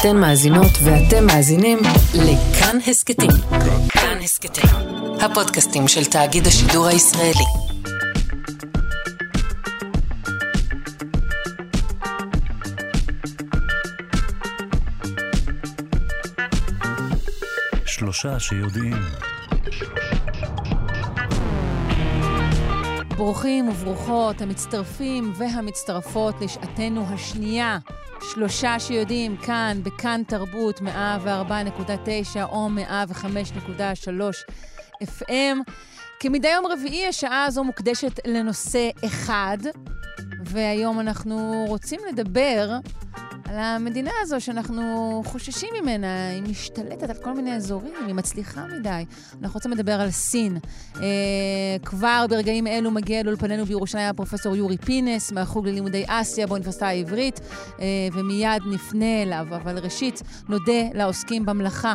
אתן מאזינות ואתם מאזינים לכאן הסכתים. כאן הסכתים, הפודקאסטים של תאגיד השידור הישראלי. שלושה שיודעים. ברוכים וברוכות המצטרפים והמצטרפות לשעתנו השנייה. שלושה שיודעים כאן, בכאן תרבות, 104.9 או 105.3 FM. כמדי יום רביעי, השעה הזו מוקדשת לנושא אחד, והיום אנחנו רוצים לדבר על המדינה הזו שאנחנו חוששים ממנה, היא משתלטת על כל מיני אזורים, היא מצליחה מדי. אנחנו רוצים לדבר על סין. אה, כבר ברגעים אלו מגיע לאולפנינו בירושלים הפרופסור יורי פינס, מהחוג ללימודי אסיה באוניברסיטה העברית, אה, ומיד נפנה אליו. אבל ראשית, נודה לעוסקים במלאכה,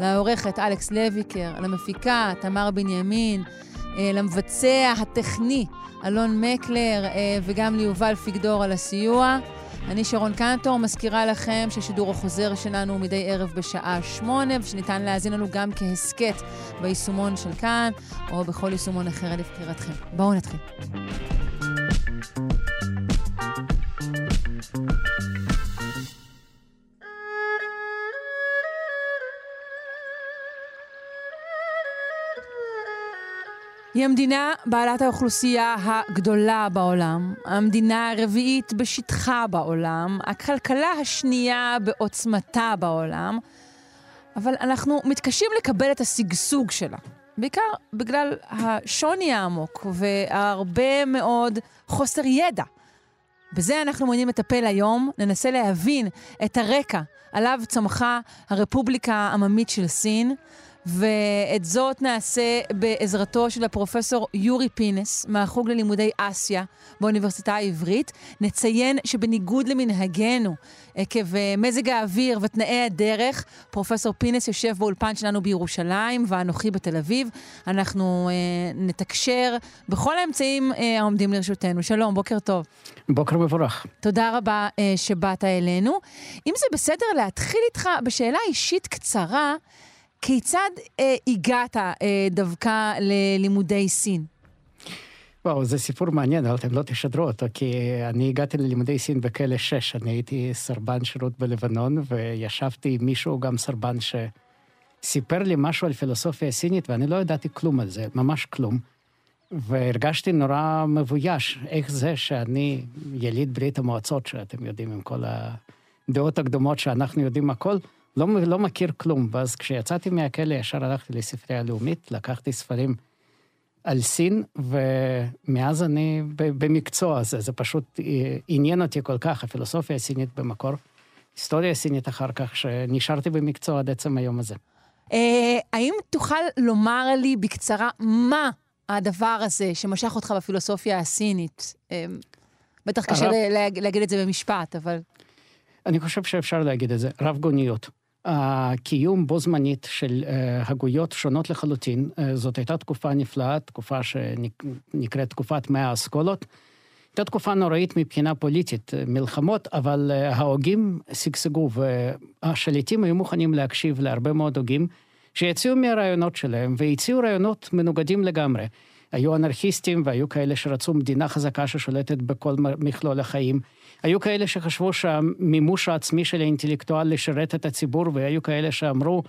לעורכת אלכס לויקר, למפיקה תמר בנימין, אה, למבצע הטכני אלון מקלר, אה, וגם ליובל פיגדור על הסיוע. אני שרון קנטור, מזכירה לכם ששידור החוזר שלנו הוא מדי ערב בשעה שמונה, ושניתן להאזין לנו גם כהסכת ביישומון של כאן, או בכל יישומון אחר לבחירתכם. בואו נתחיל. היא המדינה בעלת האוכלוסייה הגדולה בעולם, המדינה הרביעית בשטחה בעולם, הכלכלה השנייה בעוצמתה בעולם, אבל אנחנו מתקשים לקבל את השגשוג שלה. בעיקר בגלל השוני העמוק והרבה מאוד חוסר ידע. בזה אנחנו מעוניינים לטפל היום, ננסה להבין את הרקע עליו צמחה הרפובליקה העממית של סין, ואת זאת נעשה בעזרתו של הפרופסור יורי פינס מהחוג ללימודי אסיה באוניברסיטה העברית. נציין שבניגוד למנהגנו, עקב אה, מזג האוויר ותנאי הדרך, פרופסור פינס יושב באולפן שלנו בירושלים ואנוכי בתל אביב. אנחנו אה, נתקשר בכל האמצעים אה, העומדים לרשותנו. שלום, בוקר טוב. בוקר מבורך. תודה רבה אה, שבאת אלינו. אם זה בסדר להתחיל איתך בשאלה אישית קצרה, כיצד אה, הגעת אה, דווקא ללימודי סין? וואו, זה סיפור מעניין, אבל אתם לא תשדרו אותו, כי אני הגעתי ללימודי סין בכלא 6, אני הייתי סרבן שירות בלבנון, וישבתי עם מישהו, גם סרבן, שסיפר לי משהו על פילוסופיה סינית, ואני לא ידעתי כלום על זה, ממש כלום. והרגשתי נורא מבויש, איך זה שאני יליד ברית המועצות, שאתם יודעים, עם כל הדעות הקדומות שאנחנו יודעים הכל, לא, לא מכיר כלום. ואז כשיצאתי מהכלא, ישר הלכתי לספרייה הלאומית, לקחתי ספרים על סין, ומאז אני במקצוע הזה, זה פשוט עניין אותי כל כך, הפילוסופיה הסינית במקור, היסטוריה הסינית אחר כך, שנשארתי במקצוע עד עצם היום הזה. אה, האם תוכל לומר לי בקצרה מה הדבר הזה שמשך אותך בפילוסופיה הסינית? אה, בטח קשה להגיד את זה במשפט, אבל... אני חושב שאפשר להגיד את זה, רב גוניות. הקיום בו זמנית של אה, הגויות שונות לחלוטין. אה, זאת הייתה תקופה נפלאה, תקופה שנקראת תקופת מאה האסכולות. הייתה תקופה נוראית מבחינה פוליטית, אה, מלחמות, אבל ההוגים שגשגו, והשליטים היו מוכנים להקשיב להרבה מאוד הוגים, שיציעו מהרעיונות שלהם, והציעו רעיונות מנוגדים לגמרי. היו אנרכיסטים והיו כאלה שרצו מדינה חזקה ששולטת בכל מכלול החיים. היו כאלה שחשבו שהמימוש העצמי של האינטלקטואל לשרת את הציבור, והיו כאלה שאמרו,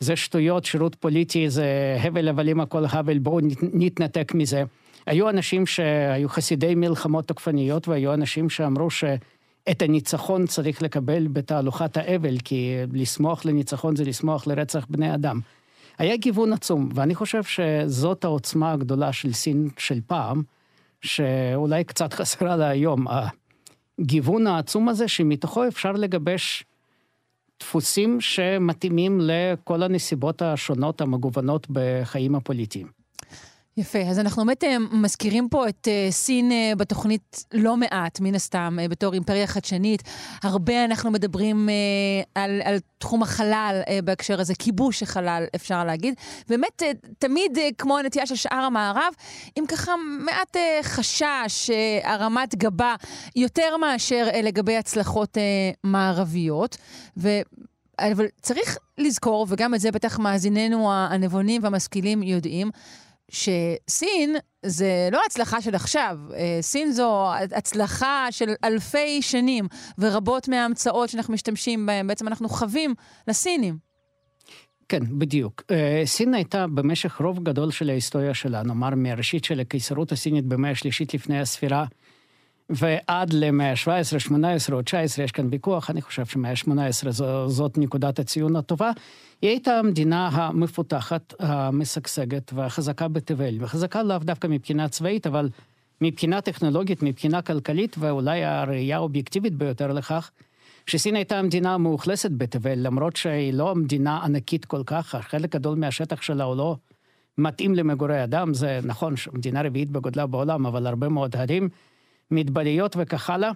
זה שטויות, שירות פוליטי זה הבל הבלים הכל הבל, בואו נתנתק מזה. היו אנשים שהיו חסידי מלחמות תוקפניות, והיו אנשים שאמרו שאת הניצחון צריך לקבל בתהלוכת האבל, כי לשמוח לניצחון זה לשמוח לרצח בני אדם. היה גיוון עצום, ואני חושב שזאת העוצמה הגדולה של סין של פעם, שאולי קצת חסרה לה היום. הגיוון העצום הזה, שמתוכו אפשר לגבש דפוסים שמתאימים לכל הנסיבות השונות המגוונות בחיים הפוליטיים. יפה, אז אנחנו באמת אה, מזכירים פה את uh, סין uh, בתוכנית לא מעט, מן הסתם, בתור אימפריה חדשנית. הרבה אנחנו מדברים על, על תחום החלל בהקשר הזה, כיבוש החלל, אפשר להגיד. באמת, תמיד, כמו הנטייה של שאר המערב, עם ככה מעט חשש, הרמת גבה, יותר מאשר לגבי הצלחות מערביות. ו... אבל צריך לזכור, וגם את זה בטח מאזיננו הנבונים והמשכילים יודעים, שסין זה לא הצלחה של עכשיו, אה, סין זו הצלחה של אלפי שנים, ורבות מההמצאות שאנחנו משתמשים בהן, בעצם אנחנו חווים לסינים. כן, בדיוק. אה, סין הייתה במשך רוב גדול של ההיסטוריה שלה, נאמר מהראשית של הקיסרות הסינית במאה השלישית לפני הספירה, ועד למאה ה-17, 18 או 19, יש כאן ויכוח, אני חושב שמאה ה-18 זאת נקודת הציון הטובה. היא הייתה המדינה המפותחת, המשגשגת והחזקה בתבל, וחזקה לאו דווקא מבחינה צבאית, אבל מבחינה טכנולוגית, מבחינה כלכלית, ואולי הראייה האובייקטיבית ביותר לכך, שסין הייתה המדינה המאוכלסת בתבל, למרות שהיא לא המדינה ענקית כל כך, חלק גדול מהשטח שלה הוא לא מתאים למגורי אדם, זה נכון, מדינה רביעית בגודלה בעולם, אבל הרבה מאוד הרים, מדבריות וכך הלאה.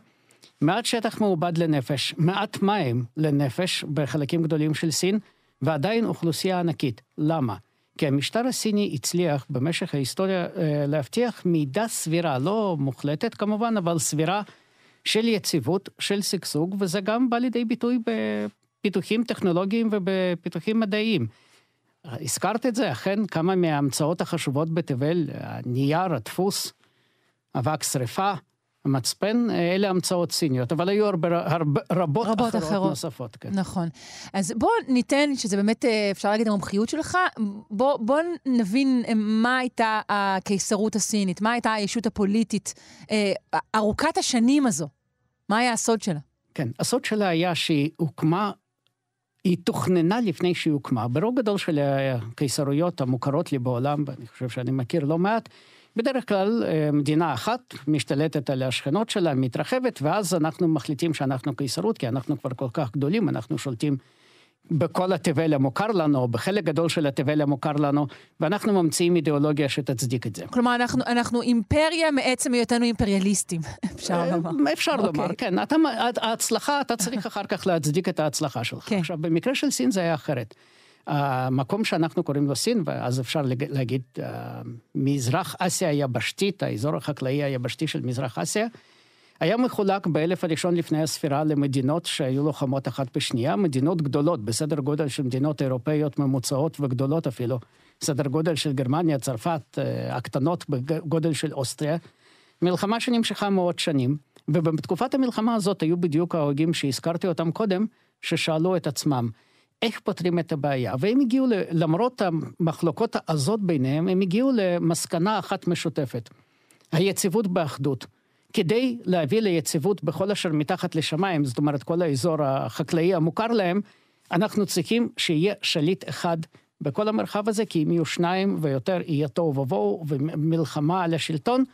מעט שטח מעובד לנפש, מעט מים לנפש בחלקים גדולים של סין, ועדיין אוכלוסייה ענקית. למה? כי המשטר הסיני הצליח במשך ההיסטוריה אה, להבטיח מידה סבירה, לא מוחלטת כמובן, אבל סבירה של יציבות, של שגשוג, וזה גם בא לידי ביטוי בפיתוחים טכנולוגיים ובפיתוחים מדעיים. הזכרת את זה, אכן כמה מההמצאות החשובות בתבל, הנייר, הדפוס, אבק שרפה, המצפן, אה, אלה המצאות סיניות, אבל היו הרבה, הרבה, רבות, רבות אחרות, אחרות נוספות. כן. נכון. אז בוא ניתן, שזה באמת, אה, אפשר להגיד, המומחיות שלך, בוא, בוא נבין אה, מה הייתה הקיסרות הסינית, מה הייתה הישות הפוליטית ארוכת השנים הזו. מה היה הסוד שלה? כן, הסוד שלה היה שהיא הוקמה היא תוכננה לפני שהיא הוקמה. ברוב גדול של הקיסרויות המוכרות לי בעולם, ואני חושב שאני מכיר לא מעט, בדרך כלל אה, מדינה אחת משתלטת על השכנות שלה, מתרחבת, ואז אנחנו מחליטים שאנחנו קיסרות, כי אנחנו כבר כל כך גדולים, אנחנו שולטים בכל התבל המוכר לנו, או בחלק גדול של התבל המוכר לנו, ואנחנו ממציאים אידיאולוגיה שתצדיק את זה. כלומר, אנחנו, אנחנו אימפריה מעצם היותנו אימפריאליסטים, אפשר אה, לומר. אפשר okay. לומר. כן. אתה, ההצלחה, אתה צריך אחר כך להצדיק את ההצלחה שלך. Okay. כן. עכשיו, במקרה של סין זה היה אחרת. המקום שאנחנו קוראים לו סין, ואז אפשר להגיד אה, מזרח אסיה היבשתית, האזור החקלאי היבשתי של מזרח אסיה, היה מחולק באלף הראשון לפני הספירה למדינות שהיו לוחמות אחת בשנייה, מדינות גדולות, בסדר גודל של מדינות אירופאיות ממוצעות וגדולות אפילו, סדר גודל של גרמניה, צרפת, אה, הקטנות בגודל של אוסטריה, מלחמה שנמשכה מאות שנים, ובתקופת המלחמה הזאת היו בדיוק ההוגים שהזכרתי אותם קודם, ששאלו את עצמם, איך פותרים את הבעיה. והם הגיעו, למרות המחלוקות העזות ביניהם, הם הגיעו למסקנה אחת משותפת. היציבות באחדות. כדי להביא ליציבות בכל אשר מתחת לשמיים, זאת אומרת כל האזור החקלאי המוכר להם, אנחנו צריכים שיהיה שליט אחד בכל המרחב הזה, כי אם יהיו שניים ויותר יהיה תוהו ובוהו ומלחמה על השלטון,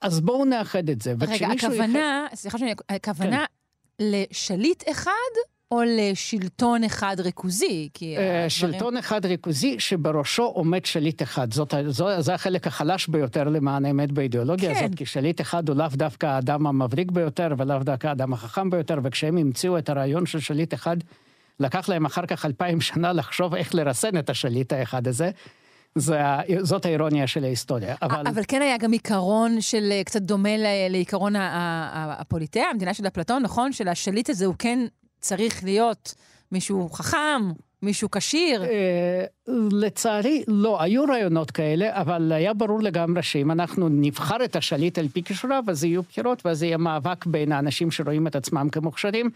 אז בואו נאחד את זה. רגע, הכוונה, יחד... סליחה שאני, הכוונה כן. לשליט אחד או לשלטון אחד ריכוזי? כי אה, הדברים... שלטון אחד ריכוזי שבראשו עומד שליט אחד. זאת, זו, זה החלק החלש ביותר למען האמת באידיאולוגיה כן. הזאת, כי שליט אחד הוא לאו דווקא האדם המבריק ביותר ולאו דווקא האדם החכם ביותר, וכשהם המציאו את הרעיון של שליט אחד, לקח להם אחר כך אלפיים שנה לחשוב איך לרסן את השליט האחד הזה. זה, זאת האירוניה של ההיסטוריה. אבל... אבל כן היה גם עיקרון של אה, קצת דומה לעיקרון הפוליטאה, המדינה של אפלטון, נכון? של השליט הזה הוא כן צריך להיות מישהו חכם, מישהו כשיר? אה, לצערי, לא. היו רעיונות כאלה, אבל היה ברור לגמרי שאם אנחנו נבחר את השליט על פי כישוריו, אז יהיו בחירות, ואז יהיה מאבק בין האנשים שרואים את עצמם כמוכשרים.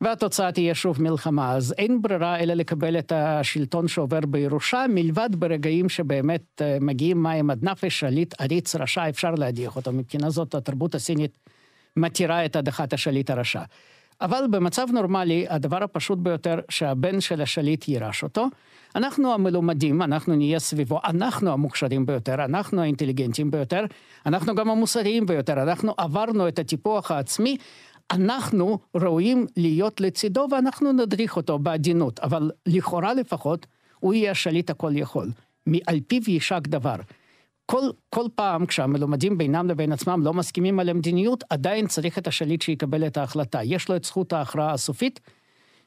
והתוצאה תהיה שוב מלחמה. אז אין ברירה אלא לקבל את השלטון שעובר בירושה, מלבד ברגעים שבאמת אה, מגיעים מים עד נפש, שליט עריץ רשע, אפשר להדיח אותו. מבחינה זאת התרבות הסינית מתירה את הדחת השליט הרשע. אבל במצב נורמלי, הדבר הפשוט ביותר שהבן של השליט יירש אותו. אנחנו המלומדים, אנחנו נהיה סביבו, אנחנו המוכשרים ביותר, אנחנו האינטליגנטים ביותר, אנחנו גם המוסריים ביותר, אנחנו עברנו את הטיפוח העצמי, אנחנו ראויים להיות לצידו ואנחנו נדריך אותו בעדינות, אבל לכאורה לפחות, הוא יהיה השליט הכל יכול. על פיו יישק דבר. כל, כל פעם כשהמלומדים בינם לבין עצמם לא מסכימים על המדיניות, עדיין צריך את השליט שיקבל את ההחלטה. יש לו את זכות ההכרעה הסופית,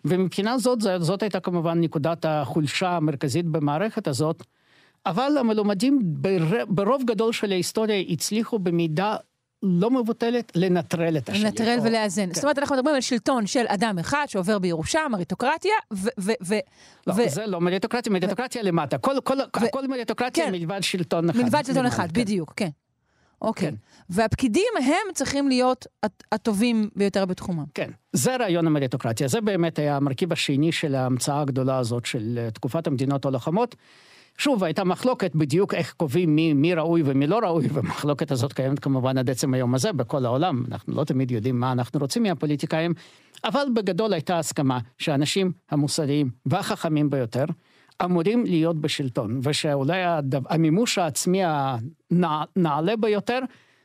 ומבחינה זאת, זאת הייתה כמובן נקודת החולשה המרכזית במערכת הזאת, אבל המלומדים ברוב גדול של ההיסטוריה הצליחו במידה לא מבוטלת לנטרל את השליט. לנטרל ולאזן. כן. זאת אומרת, אנחנו מדברים על שלטון של אדם אחד שעובר בירושה, מריטוקרטיה, ו... ו, ו לא, ו... זה לא מריטוקרטיה, מריטוקרטיה ו... למטה. כל, כל, ו... הכל מריטוקרטיה כן. מלבד שלטון אחד. מלבד שלטון אחד, כן. בדיוק, כן. אוקיי. כן. והפקידים הם צריכים להיות הטובים ביותר בתחומם. כן, זה רעיון המריטוקרטיה. זה באמת היה המרכיב השני של ההמצאה הגדולה הזאת של אה, תקופת המדינות הלוחמות. שוב, הייתה מחלוקת בדיוק איך קובעים מי, מי ראוי ומי לא ראוי, והמחלוקת הזאת קיימת כמובן עד עצם היום הזה בכל העולם. אנחנו לא תמיד יודעים מה אנחנו רוצים מהפוליטיקאים, אבל בגדול הייתה הסכמה שהאנשים המוסריים והחכמים ביותר אמורים להיות בשלטון, ושאולי הדו, המימוש העצמי הנעלה ביותר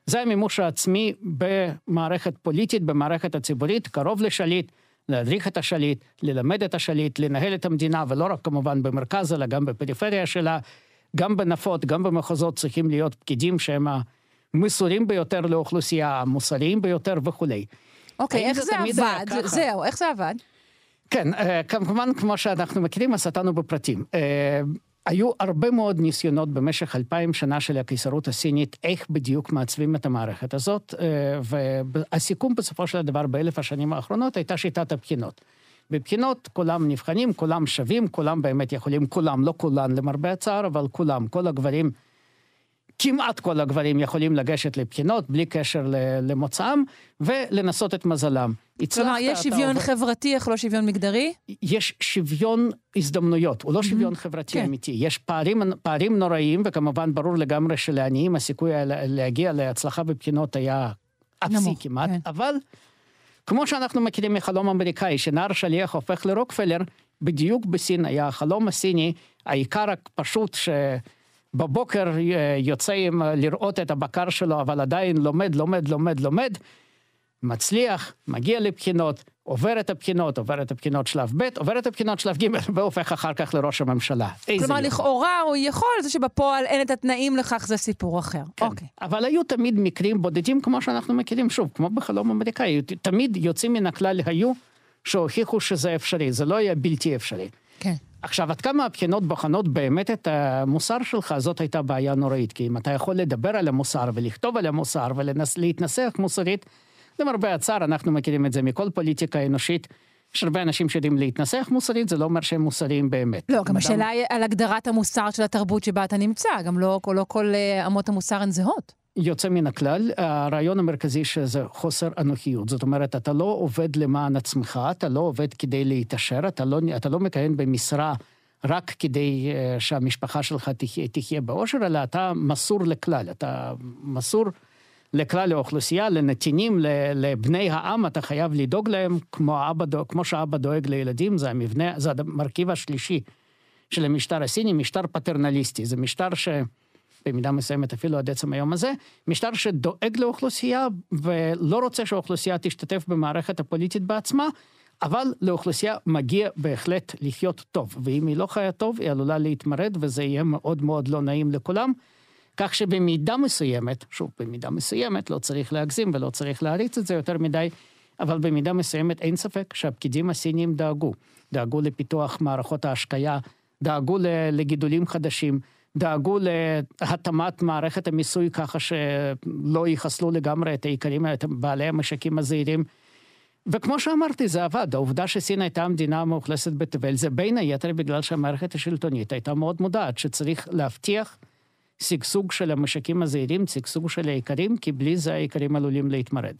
זה המימוש העצמי במערכת פוליטית, במערכת הציבורית, קרוב לשליט, להדריך את השליט, ללמד את השליט, לנהל את המדינה, ולא רק כמובן במרכז, אלא גם בפריפריה שלה, גם בנפות, גם במחוזות צריכים להיות פקידים שהם המסורים ביותר לאוכלוסייה, המוסריים ביותר וכולי. אוקיי, איך זה עבד? זהו, איך זה עבד? כן, אה, כמובן, כמו שאנחנו מכירים, אז נתנו בפרטים. היו הרבה מאוד ניסיונות במשך אלפיים שנה של הקיסרות הסינית, איך בדיוק מעצבים את המערכת הזאת, אה, והסיכום בסופו של דבר באלף השנים האחרונות הייתה שיטת הבחינות. בבחינות כולם נבחנים, כולם שווים, כולם באמת יכולים, כולם, לא כולן למרבה הצער, אבל כולם, כל הגברים כמעט כל הגברים יכולים לגשת לבחינות בלי קשר למוצאם ולנסות את מזלם. כלומר, יש שוויון עובד... חברתי, איך לא שוויון מגדרי? יש שוויון הזדמנויות, הוא לא שוויון חברתי כן. אמיתי. יש פערים, פערים נוראיים, וכמובן ברור לגמרי שלעניים הסיכוי להגיע להצלחה בבחינות היה אפסי כמעט, כן. אבל כמו שאנחנו מכירים מחלום אמריקאי, שנער שליח הופך לרוקפלר, בדיוק בסין היה החלום הסיני, העיקר הפשוט ש... בבוקר אה, יוצא עם אה, לראות את הבקר שלו, אבל עדיין לומד, לומד, לומד, לומד, מצליח, מגיע לבחינות, עובר את הבחינות, עובר את הבחינות שלב ב', עובר את הבחינות שלב ג', והופך אחר כך לראש הממשלה. כלומר, לכאורה הוא יכול, זה שבפועל אין את התנאים לכך, זה סיפור אחר. כן. אוקיי. אבל היו תמיד מקרים בודדים, כמו שאנחנו מכירים, שוב, כמו בחלום אמריקאי, תמיד יוצאים מן הכלל היו שהוכיחו שזה אפשרי, זה לא היה בלתי אפשרי. כן. עכשיו, עד כמה הבחינות בוחנות באמת את המוסר שלך, זאת הייתה בעיה נוראית. כי אם אתה יכול לדבר על המוסר ולכתוב על המוסר ולהתנסח מוסרית, למרבה הצער, אנחנו מכירים את זה מכל פוליטיקה אנושית. יש הרבה אנשים שיודעים להתנסח מוסרית, זה לא אומר שהם מוסריים באמת. לא, גם השאלה היא על הגדרת המוסר של התרבות שבה אתה נמצא, גם לא, לא כל אה, אמות המוסר הן זהות. יוצא מן הכלל, הרעיון המרכזי שזה חוסר אנוכיות. זאת אומרת, אתה לא עובד למען עצמך, אתה לא עובד כדי להתעשר, אתה לא, אתה לא מכהן במשרה רק כדי uh, שהמשפחה שלך תחיה, תחיה באושר, אלא אתה מסור לכלל, אתה מסור לכלל האוכלוסייה, לנתינים, לבני העם, אתה חייב לדאוג להם כמו, אבא, כמו שאבא דואג לילדים, זה המבנה, זה המרכיב השלישי של המשטר הסיני, משטר פטרנליסטי, זה משטר ש... במידה מסוימת אפילו עד עצם היום הזה, משטר שדואג לאוכלוסייה ולא רוצה שהאוכלוסייה תשתתף במערכת הפוליטית בעצמה, אבל לאוכלוסייה מגיע בהחלט לחיות טוב, ואם היא לא חיה טוב, היא עלולה להתמרד, וזה יהיה מאוד מאוד לא נעים לכולם. כך שבמידה מסוימת, שוב, במידה מסוימת, לא צריך להגזים ולא צריך להריץ את זה יותר מדי, אבל במידה מסוימת אין ספק שהפקידים הסינים דאגו. דאגו לפיתוח מערכות ההשקיה, דאגו לגידולים חדשים, דאגו להתאמת מערכת המיסוי ככה שלא יחסלו לגמרי את העיקרים, את בעלי המשקים הזעירים. וכמו שאמרתי, זה עבד. העובדה שסין הייתה המדינה המאוכלסת בתבל, זה בין היתר בגלל שהמערכת השלטונית הייתה מאוד מודעת שצריך להבטיח שגשוג של המשקים הזעירים, שגשוג של העיקרים, כי בלי זה העיקרים עלולים להתמרד.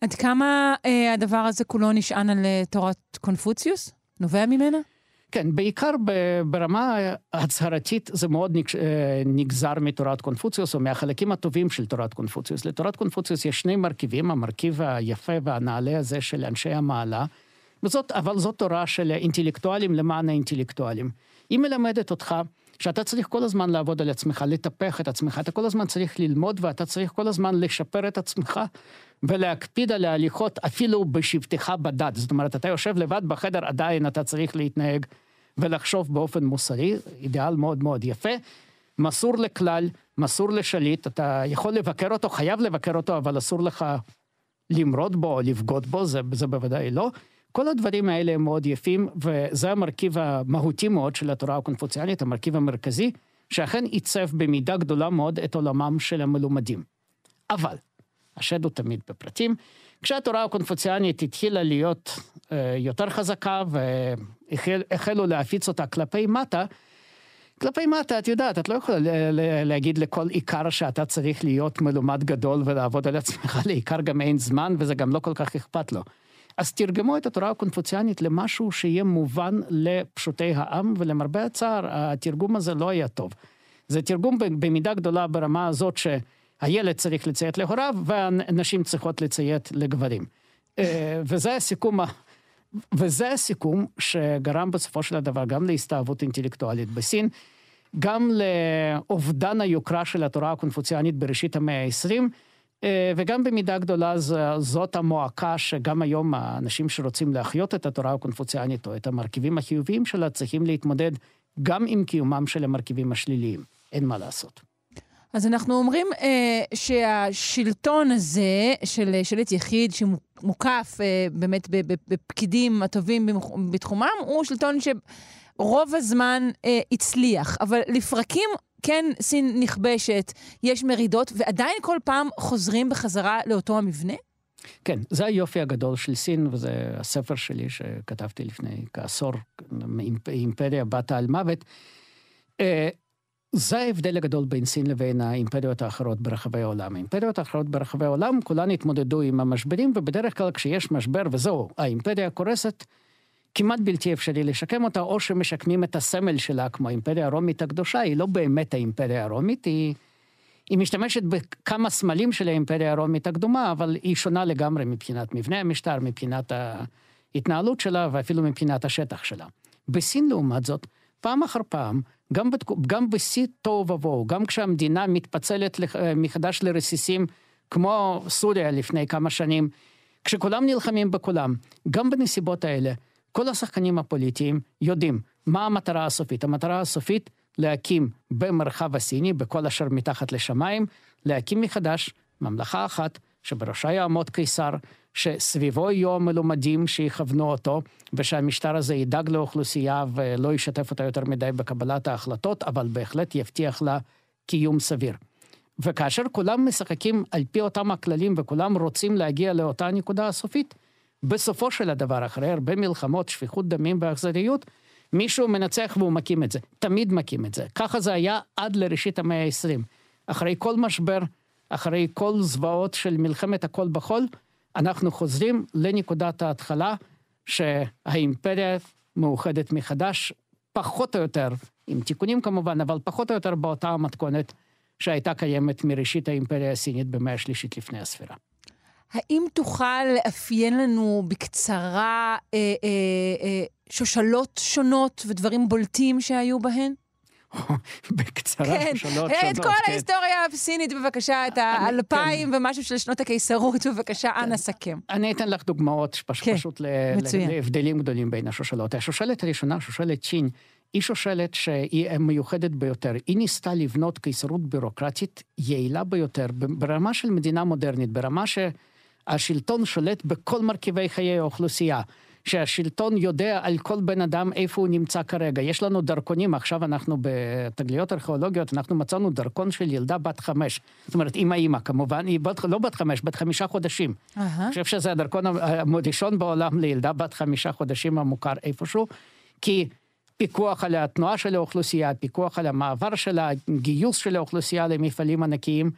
עד כמה אה, הדבר הזה כולו נשען על אה, תורת קונפוציוס? נובע ממנה? כן, בעיקר ברמה הצהרתית זה מאוד אה, נגזר מתורת קונפוציוס, או מהחלקים הטובים של תורת קונפוציוס. לתורת קונפוציוס יש שני מרכיבים, המרכיב היפה והנעלה הזה של אנשי המעלה, וזאת, אבל זאת תורה של אינטלקטואלים למען האינטלקטואלים. היא מלמדת אותך שאתה צריך כל הזמן לעבוד על עצמך, לטפח את עצמך, אתה כל הזמן צריך ללמוד ואתה צריך כל הזמן לשפר את עצמך ולהקפיד על ההליכות אפילו בשבתך בדת. זאת אומרת, אתה יושב לבד בחדר, עדיין אתה צריך להתנהג ולחשוב באופן מוסרי, אידיאל מאוד מאוד יפה. מסור לכלל, מסור לשליט, אתה יכול לבקר אותו, חייב לבקר אותו, אבל אסור לך למרוד בו או לבגוד בו, זה, זה בוודאי לא. כל הדברים האלה הם מאוד יפים, וזה המרכיב המהותי מאוד של התורה הקונפוציאנית, המרכיב המרכזי, שאכן עיצב במידה גדולה מאוד את עולמם של המלומדים. אבל, השד הוא תמיד בפרטים, כשהתורה הקונפוציאנית התחילה להיות אה, יותר חזקה והחלו להפיץ אותה כלפי מטה, כלפי מטה, את יודעת, את לא יכולה להגיד לכל עיקר שאתה צריך להיות מלומד גדול ולעבוד על עצמך, לעיקר גם אין זמן וזה גם לא כל כך אכפת לו. אז תרגמו את התורה הקונפוציאנית למשהו שיהיה מובן לפשוטי העם, ולמרבה הצער, התרגום הזה לא היה טוב. זה תרגום במידה גדולה ברמה הזאת שהילד צריך לציית להוריו, והנשים צריכות לציית לגברים. אה, וזה הסיכום, וזה הסיכום שגרם בסופו של דבר גם להסתאבות אינטלקטואלית בסין, גם לאובדן היוקרה של התורה הקונפוציאנית בראשית המאה ה-20, אה, וגם במידה גדולה זאת המועקה שגם היום האנשים שרוצים להחיות את התורה הקונפוציאנית או את המרכיבים החיוביים שלה צריכים להתמודד גם עם קיומם של המרכיבים השליליים. אין מה לעשות. אז אנחנו אומרים אה, שהשלטון הזה של שליט יחיד שמוקף אה, באמת בפקידים הטובים בתחומם, הוא שלטון שרוב הזמן אה, הצליח, אבל לפרקים כן סין נכבשת, יש מרידות, ועדיין כל פעם חוזרים בחזרה לאותו המבנה? כן, זה היופי הגדול של סין, וזה הספר שלי שכתבתי לפני כעשור, אימפריה בת על מוות. זה ההבדל הגדול בין סין לבין האימפריות האחרות ברחבי העולם. האימפריות האחרות ברחבי העולם, כולן התמודדו עם המשברים, ובדרך כלל כשיש משבר וזהו, האימפריה קורסת, כמעט בלתי אפשרי לשקם אותה, או שמשקמים את הסמל שלה, כמו האימפריה הרומית הקדושה, היא לא באמת האימפריה הרומית, היא, היא משתמשת בכמה סמלים של האימפריה הרומית הקדומה, אבל היא שונה לגמרי מבחינת מבנה המשטר, מבחינת ההתנהלות שלה, ואפילו מבחינת השטח שלה. בסין, לעומת זאת, פעם אחר פעם, גם, בת... גם בשיא תוהו ובוהו, גם כשהמדינה מתפצלת מחדש לרסיסים, כמו סוריה לפני כמה שנים, כשכולם נלחמים בכולם, גם בנסיבות האלה, כל השחקנים הפוליטיים יודעים מה המטרה הסופית. המטרה הסופית להקים במרחב הסיני, בכל אשר מתחת לשמיים, להקים מחדש ממלכה אחת שבראשה יעמוד קיסר, שסביבו יהיו המלומדים שיכוונו אותו, ושהמשטר הזה ידאג לאוכלוסייה ולא ישתף אותה יותר מדי בקבלת ההחלטות, אבל בהחלט יבטיח לה קיום סביר. וכאשר כולם משחקים על פי אותם הכללים וכולם רוצים להגיע לאותה נקודה הסופית, בסופו של הדבר, אחרי הרבה מלחמות, שפיכות דמים ואכזריות, מישהו מנצח והוא מקים את זה. תמיד מקים את זה. ככה זה היה עד לראשית המאה ה-20. אחרי כל משבר, אחרי כל זוועות של מלחמת הכל בכל, אנחנו חוזרים לנקודת ההתחלה שהאימפריה מאוחדת מחדש, פחות או יותר, עם תיקונים כמובן, אבל פחות או יותר באותה המתכונת שהייתה קיימת מראשית האימפריה הסינית במאה השלישית לפני הספירה. האם תוכל לאפיין לנו בקצרה אה, אה, אה, שושלות שונות ודברים בולטים שהיו בהן? בקצרה, כן, שושלות שונות. את כל כן. ההיסטוריה הסינית, בבקשה, את האלפיים כן. ומשהו של שנות הקיסרות, בבקשה, כן. אנא סכם. אני אתן לך דוגמאות פשוט, כן, פשוט להבדלים גדולים בין השושלות. השושלת הראשונה, שושלת צ'ין, היא שושלת שהיא מיוחדת ביותר. היא ניסתה לבנות קיסרות בירוקרטית יעילה ביותר, ברמה של מדינה מודרנית, ברמה ש... השלטון שולט בכל מרכיבי חיי האוכלוסייה. שהשלטון יודע על כל בן אדם איפה הוא נמצא כרגע. יש לנו דרכונים, עכשיו אנחנו בתגליות ארכיאולוגיות, אנחנו מצאנו דרכון של ילדה בת חמש. זאת אומרת, אימא אימא כמובן, היא בת, לא בת חמש, בת חמישה חודשים. Uh-huh. אני חושב שזה הדרכון הראשון בעולם לילדה בת חמישה חודשים המוכר איפשהו, כי פיקוח על התנועה של האוכלוסייה, פיקוח על המעבר של הגיוס של האוכלוסייה למפעלים ענקיים.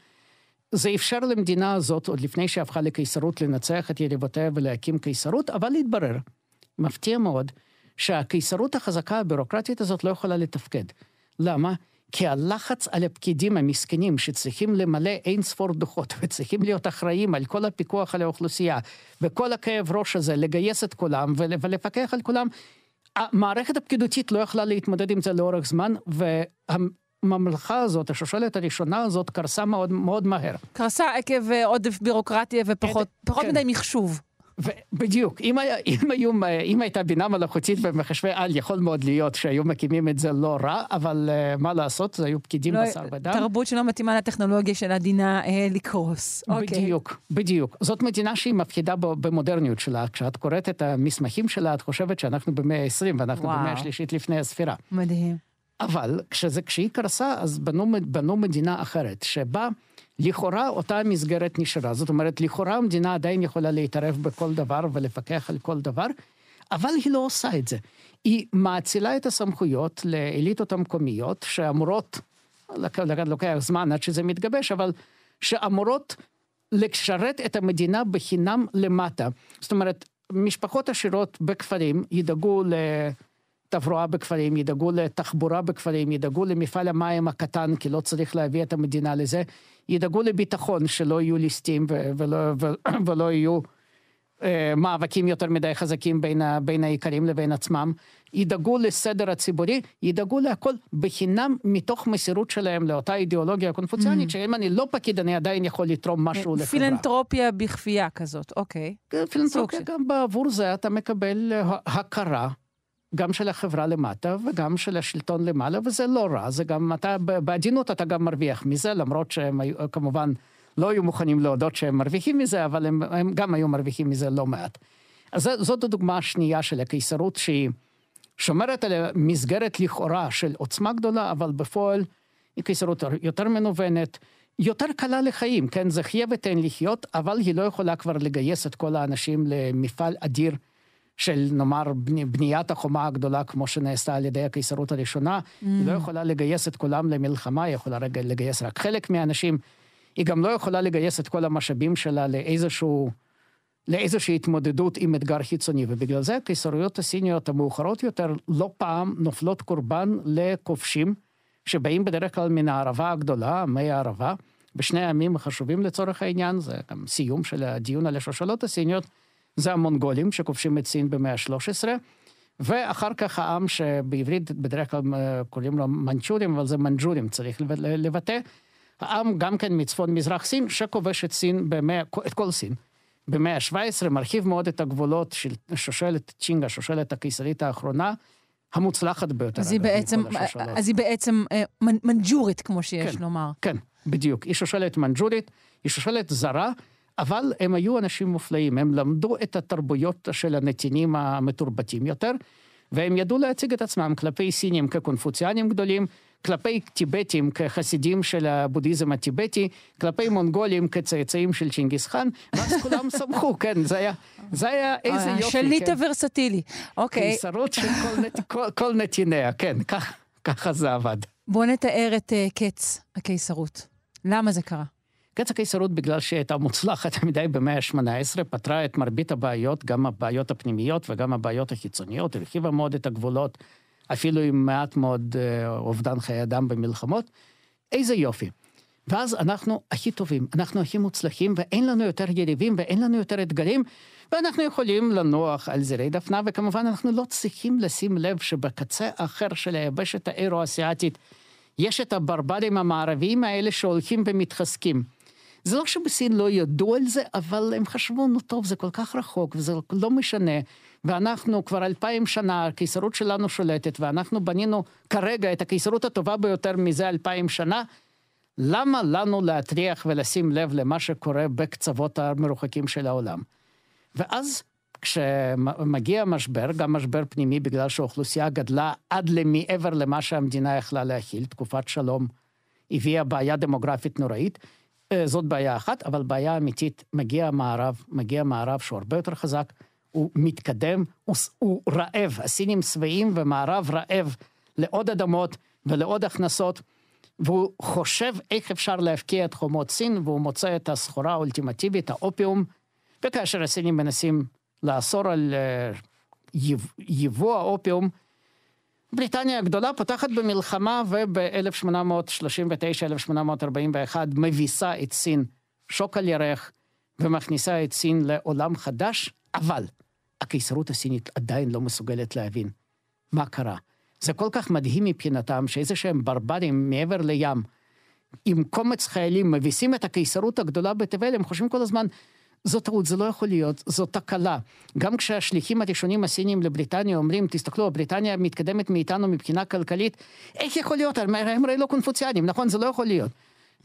זה אפשר למדינה הזאת, עוד לפני שהפכה לקיסרות, לנצח את יריבותיה ולהקים קיסרות, אבל להתברר, מפתיע מאוד, שהקיסרות החזקה הבירוקרטית הזאת לא יכולה לתפקד. למה? כי הלחץ על הפקידים המסכנים שצריכים למלא אין ספור דוחות וצריכים להיות אחראים על כל הפיקוח על האוכלוסייה וכל הכאב ראש הזה, לגייס את כולם ולפקח על כולם, המערכת הפקידותית לא יכלה להתמודד עם זה לאורך זמן. הממלכה הזאת, השושלת הראשונה הזאת, קרסה מאוד, מאוד מהר. קרסה עקב אה, עודף בירוקרטיה ופחות כן, מדי מחשוב. בדיוק, אם, היה, אם, היו, אם הייתה בינה מלאכותית ומחשבי על, יכול מאוד להיות שהיו מקימים את זה לא רע, אבל uh, מה לעשות, זה היו פקידים לא, בשר ודם. תרבות שלא מתאימה לטכנולוגיה של הדינה אה, לקרוס. בדיוק, okay. בדיוק. זאת מדינה שהיא מפחידה במודרניות שלה. כשאת קוראת את המסמכים שלה, את חושבת שאנחנו במאה ה-20 ואנחנו וואו. במאה השלישית לפני הספירה. מדהים. אבל כשזה, כשהיא קרסה, אז בנו, בנו מדינה אחרת, שבה... לכאורה אותה מסגרת נשארה, זאת אומרת, לכאורה המדינה עדיין יכולה להתערב בכל דבר ולפקח על כל דבר, אבל היא לא עושה את זה. היא מאצילה את הסמכויות לאליטות המקומיות, שאמורות, לוקח זמן עד שזה מתגבש, אבל שאמורות לשרת את המדינה בחינם למטה. זאת אומרת, משפחות עשירות בכפרים ידאגו ל... תברואה בכפרים, ידאגו לתחבורה בכפרים, ידאגו למפעל המים הקטן, כי לא צריך להביא את המדינה לזה, ידאגו לביטחון, שלא יהיו ליסטים ולא, ולא יהיו אה, מאבקים יותר מדי חזקים בין, בין האיכרים לבין עצמם, ידאגו לסדר הציבורי, ידאגו להכל בחינם מתוך מסירות שלהם לאותה אידיאולוגיה קונפוציאנית, mm. שאם אני לא פקיד אני עדיין יכול לתרום משהו לחברה. פילנטרופיה בכפייה כזאת, אוקיי. פילנטרופיה גם בעבור זה אתה מקבל הכרה. גם של החברה למטה וגם של השלטון למעלה, וזה לא רע, זה גם, אתה, בעדינות אתה גם מרוויח מזה, למרות שהם כמובן לא היו מוכנים להודות שהם מרוויחים מזה, אבל הם, הם גם היו מרוויחים מזה לא מעט. אז זאת הדוגמה השנייה של הקיסרות, שהיא שומרת על מסגרת לכאורה של עוצמה גדולה, אבל בפועל היא קיסרות יותר מנוונת, יותר קלה לחיים, כן? זה חיה ותן לחיות, אבל היא לא יכולה כבר לגייס את כל האנשים למפעל אדיר. של נאמר בניית החומה הגדולה כמו שנעשתה על ידי הקיסרות הראשונה, mm. היא לא יכולה לגייס את כולם למלחמה, היא יכולה רגע לגייס רק חלק מהאנשים. היא גם לא יכולה לגייס את כל המשאבים שלה לאיזשהו, לאיזושהי התמודדות עם אתגר חיצוני, ובגלל זה הקיסרויות הסיניות המאוחרות יותר לא פעם נופלות קורבן לכובשים שבאים בדרך כלל מן הערבה הגדולה, מי הערבה, בשני הימים החשובים לצורך העניין, זה גם סיום של הדיון על השושלות הסיניות. זה המונגולים שכובשים את סין במאה ה-13, ואחר כך העם שבעברית בדרך כלל אה, קוראים לו מנצ'ורים, אבל זה מנג'ורים צריך לבטא, העם גם כן מצפון מזרח סין שכובש את סין במאה, את כל סין. במאה ה-17 מרחיב מאוד את הגבולות של שושלת צ'ינגה, שושלת הקיסרית האחרונה, המוצלחת ביותר. אז היא בעצם, אז היא בעצם אה, מנג'ורית, כמו שיש כן, לומר. כן, בדיוק. היא שושלת מנג'ורית, היא שושלת זרה, אבל הם היו אנשים מופלאים, הם למדו את התרבויות של הנתינים המתורבתים יותר, והם ידעו להציג את עצמם כלפי סינים כקונפוציאנים גדולים, כלפי טיבטים כחסידים של הבודהיזם הטיבטי, כלפי מונגולים כצאצאים של צ'ינגיס חאן, ואז כולם שמחו, כן, זה היה, זה היה איזה יופי. שליט כן. הוורסטילי, אוקיי. קיסרות של כל, נת, כל, כל נתיניה, כן, כך, ככה זה עבד. בוא נתאר את uh, קץ הקיסרות. למה זה קרה? קץ הקיסרות, בגלל שהייתה מוצלחת מדי במאה ה-18, פתרה את מרבית הבעיות, גם הבעיות הפנימיות וגם הבעיות החיצוניות, הרחיבה מאוד את הגבולות, אפילו עם מעט מאוד אה, אובדן חיי אדם במלחמות. איזה יופי. ואז אנחנו הכי טובים, אנחנו הכי מוצלחים, ואין לנו יותר יריבים ואין לנו יותר אתגרים, ואנחנו יכולים לנוח על זרי דפנה, וכמובן אנחנו לא צריכים לשים לב שבקצה האחר של היבשת האירו-אסיאתית יש את הברברים המערביים האלה שהולכים ומתחזקים. זה לא שבסין לא ידעו על זה, אבל הם חשבו, נו טוב, זה כל כך רחוק, וזה לא משנה. ואנחנו כבר אלפיים שנה, הקיסרות שלנו שולטת, ואנחנו בנינו כרגע את הקיסרות הטובה ביותר מזה אלפיים שנה. למה לנו להטריח ולשים לב למה שקורה בקצוות המרוחקים של העולם? ואז כשמגיע משבר, גם משבר פנימי בגלל שהאוכלוסייה גדלה עד למעבר למה שהמדינה יכלה להכיל, תקופת שלום הביאה בעיה דמוגרפית נוראית, זאת בעיה אחת, אבל בעיה אמיתית, מגיע המערב, מגיע המערב שהוא הרבה יותר חזק, הוא מתקדם, הוא, הוא רעב, הסינים שבעים ומערב רעב לעוד אדמות ולעוד הכנסות, והוא חושב איך אפשר להפקיע את חומות סין, והוא מוצא את הסחורה האולטימטיבית, האופיום, וכאשר הסינים מנסים לאסור על uh, יבוא האופיום, בריטניה הגדולה פותחת במלחמה וב-1839-1841 מביסה את סין שוק על ירך ומכניסה את סין לעולם חדש, אבל הקיסרות הסינית עדיין לא מסוגלת להבין מה קרה. זה כל כך מדהים מבחינתם שאיזה שהם ברברים מעבר לים, עם קומץ חיילים מביסים את הקיסרות הגדולה בתבל, הם חושבים כל הזמן, זו טעות, זה לא יכול להיות, זו תקלה. גם כשהשליחים הראשונים הסינים לבריטניה אומרים, תסתכלו, בריטניה מתקדמת מאיתנו מבחינה כלכלית, איך יכול להיות? הם הרי לא קונפוציאנים, נכון? זה לא יכול להיות.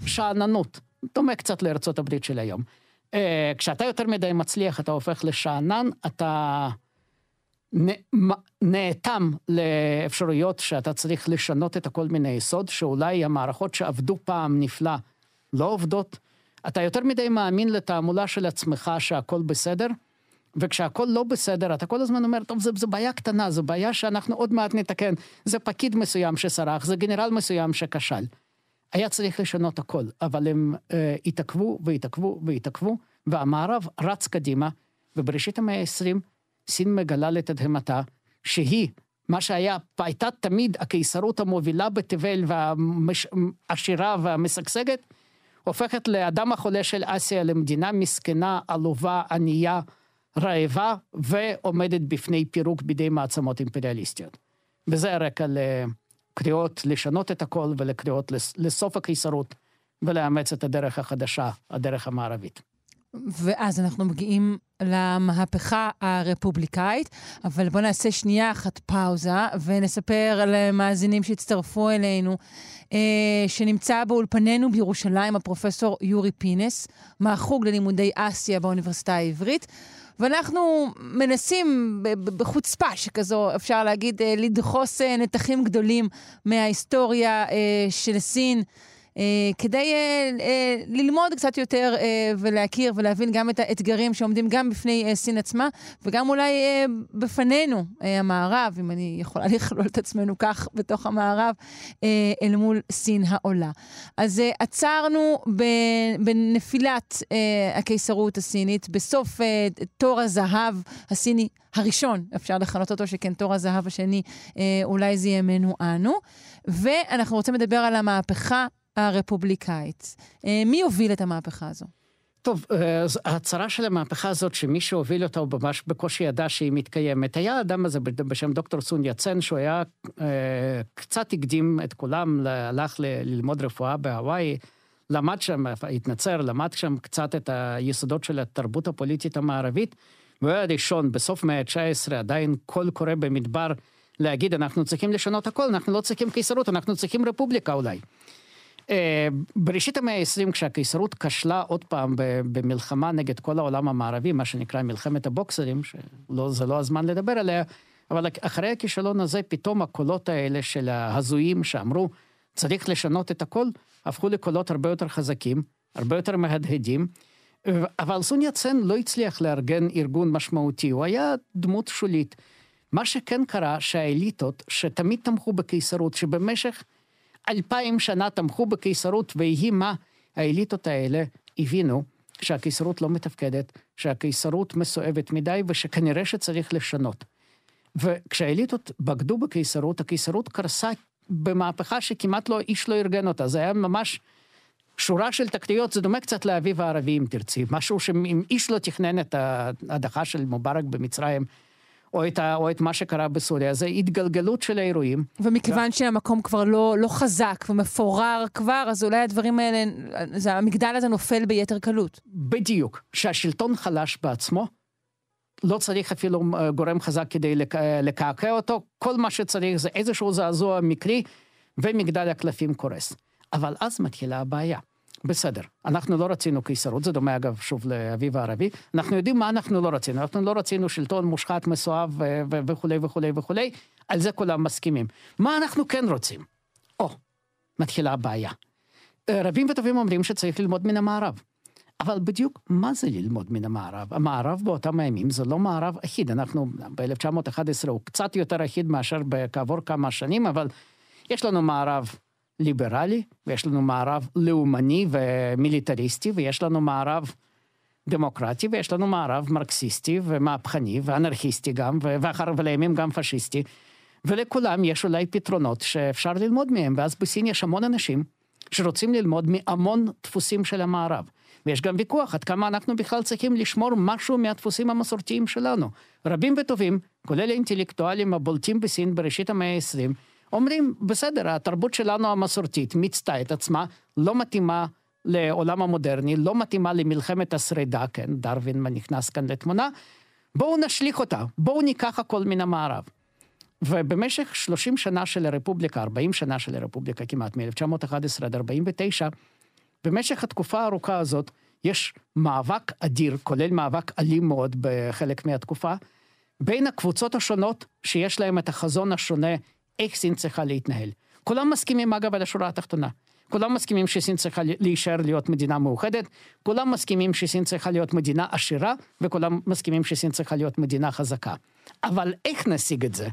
שאננות, דומה קצת לארצות הברית של היום. אה, כשאתה יותר מדי מצליח, אתה הופך לשאנן, אתה נאטם לאפשרויות שאתה צריך לשנות את הכל מן היסוד, שאולי המערכות שעבדו פעם נפלא לא עובדות. אתה יותר מדי מאמין לתעמולה של עצמך שהכל בסדר, וכשהכל לא בסדר, אתה כל הזמן אומר, טוב, זו, בעיה קטנה, זו בעיה שאנחנו עוד מעט נתקן. זה פקיד מסוים שסרח, זה גנרל מסוים שכשל. היה צריך לשנות הכל, אבל הם אה, התעכבו והתעכבו והתעכבו, והמערב רץ קדימה, ובראשית המאה ה-20 סין מגלה לתדהמתה, שהיא, מה שהיה, הייתה תמיד הקיסרות המובילה בתבל והעשירה והמשגשגת, הופכת לאדם החולה של אסיה למדינה מסכנה, עלובה, ענייה, רעבה, ועומדת בפני פירוק בידי מעצמות אימפריאליסטיות. וזה הרקע לקריאות לשנות את הכל ולקריאות לסוף הקיסרות ולאמץ את הדרך החדשה, הדרך המערבית. ואז אנחנו מגיעים למהפכה הרפובליקאית, אבל בואו נעשה שנייה אחת פאוזה ונספר למאזינים שהצטרפו אלינו, אה, שנמצא באולפנינו בירושלים הפרופסור יורי פינס, מהחוג ללימודי אסיה באוניברסיטה העברית. ואנחנו מנסים בחוצפה שכזו, אפשר להגיד, אה, לדחוס אה, נתחים גדולים מההיסטוריה אה, של סין. אה, כדי אה, אה, ללמוד קצת יותר ולהכיר ולהבין גם את האתגרים שעומדים גם בפני סין עצמה, וגם אולי בפנינו, המערב, אם אני יכולה לכלול את עצמנו כך בתוך המערב, אל מול סין העולה. אז עצרנו בנפילת הקיסרות הסינית, בסוף תור הזהב הסיני הראשון, אפשר לכנות אותו, שכן תור הזהב השני, אולי זה ימינו אנו. ואנחנו רוצים לדבר על המהפכה הרפובליקאית. אה, מי הוביל את המהפכה הזו? טוב, אה, ההצהרה של המהפכה הזאת, שמי שהוביל אותה הוא ממש בקושי ידע שהיא מתקיימת. היה האדם הזה בשם דוקטור סון יצן, שהוא היה אה, קצת הקדים את כולם, הלך ללמוד רפואה בהוואי, למד שם, התנצר, למד שם קצת את היסודות של התרבות הפוליטית המערבית, והוא היה הראשון, בסוף מאה ה-19, עדיין קול קורא במדבר, להגיד, אנחנו צריכים לשנות הכל, אנחנו לא צריכים קיסרות, אנחנו צריכים רפובליקה אולי. אה, בראשית המאה ה-20, כשהקיסרות כשלה עוד פעם במלחמה נגד כל העולם המערבי, מה שנקרא מלחמת הבוקסרים, שזה לא הזמן לדבר עליה, אבל אחרי הכישלון הזה, פתאום הקולות האלה של ההזויים שאמרו, צריך לשנות את הכל, הפכו לקולות הרבה יותר חזקים, הרבה יותר מהדהדים. אבל סון יצן לא הצליח לארגן ארגון משמעותי, הוא היה דמות שולית. מה שכן קרה, שהאליטות, שתמיד תמכו בקיסרות, שבמשך אלפיים שנה תמכו בקיסרות, ויהי מה, האליטות האלה הבינו שהקיסרות לא מתפקדת, שהקיסרות מסואבת מדי, ושכנראה שצריך לשנות. וכשהאליטות בגדו בקיסרות, הקיסרות קרסה במהפכה שכמעט לא, איש לא ארגן אותה. זה היה ממש שורה של תקריות, זה דומה קצת לאביב הערבי, אם תרצי. משהו שאם איש לא תכנן את ההדחה של מובארק במצרים, או את, ה, או את מה שקרה בסוריה, זה התגלגלות של האירועים. ומכיוון. שהמקום כבר לא, לא חזק ומפורר כבר, אז אולי הדברים האלה, זה, המגדל הזה נופל ביתר קלות. בדיוק. כשהשלטון חלש בעצמו, לא צריך אפילו אה, גורם חזק כדי לק... לקעקע אותו, כל מה שצריך זה איזשהו זעזוע מקרי, ומגדל הקלפים קורס. אבל אז מתחילה הבעיה. בסדר, אנחנו לא רצינו קיסרות, זה דומה אגב שוב לאביב הערבי, אנחנו יודעים מה אנחנו לא רצינו, אנחנו לא רצינו שלטון מושחת, מסואב וכולי וכולי וכולי, על זה כולם מסכימים. מה אנחנו כן רוצים? או, מתחילה הבעיה. אה, רבים וטובים אומרים שצריך ללמוד מן המערב. אבל בדיוק מה זה ללמוד מן המערב? המערב באותם הימים זה לא מערב אחיד, אנחנו ב-1911 הוא קצת יותר אחיד מאשר כעבור כמה שנים, אבל יש לנו מערב ליברלי, ויש לנו מערב לאומני ומיליטריסטי, ויש לנו מערב דמוקרטי, ויש לנו מערב מרקסיסטי ומהפכני ואנרכיסטי גם, ואחר ולימים גם פשיסטי, ולכולם יש אולי פתרונות שאפשר ללמוד מהם, ואז בסין יש המון אנשים שרוצים ללמוד מהמון דפוסים של המערב. ויש גם ויכוח עד כמה אנחנו בכלל צריכים לשמור משהו מהדפוסים המסורתיים שלנו. רבים וטובים, כולל האינטלקטואלים הבולטים בסין בראשית המאה ה-20, אומרים, בסדר, התרבות שלנו המסורתית מיצתה את עצמה, לא מתאימה לעולם המודרני, לא מתאימה למלחמת השרידה, כן, דרווין נכנס כאן לתמונה, בואו נשליך אותה, בואו ניקח הכל מן המערב. ובמשך 30 שנה של הרפובליקה, 40 שנה של הרפובליקה כמעט, מ-1911 עד 49, במשך התקופה הארוכה הזאת, יש מאבק אדיר, כולל מאבק אלים מאוד בחלק מהתקופה, בין הקבוצות השונות שיש להם את החזון השונה, איך סין צריכה להתנהל. כולם מסכימים אגב על השורה התחתונה. כולם מסכימים שסין צריכה להישאר להיות מדינה מאוחדת, כולם מסכימים שסין צריכה להיות מדינה עשירה, וכולם מסכימים שסין צריכה להיות מדינה חזקה. אבל איך נשיג את זה?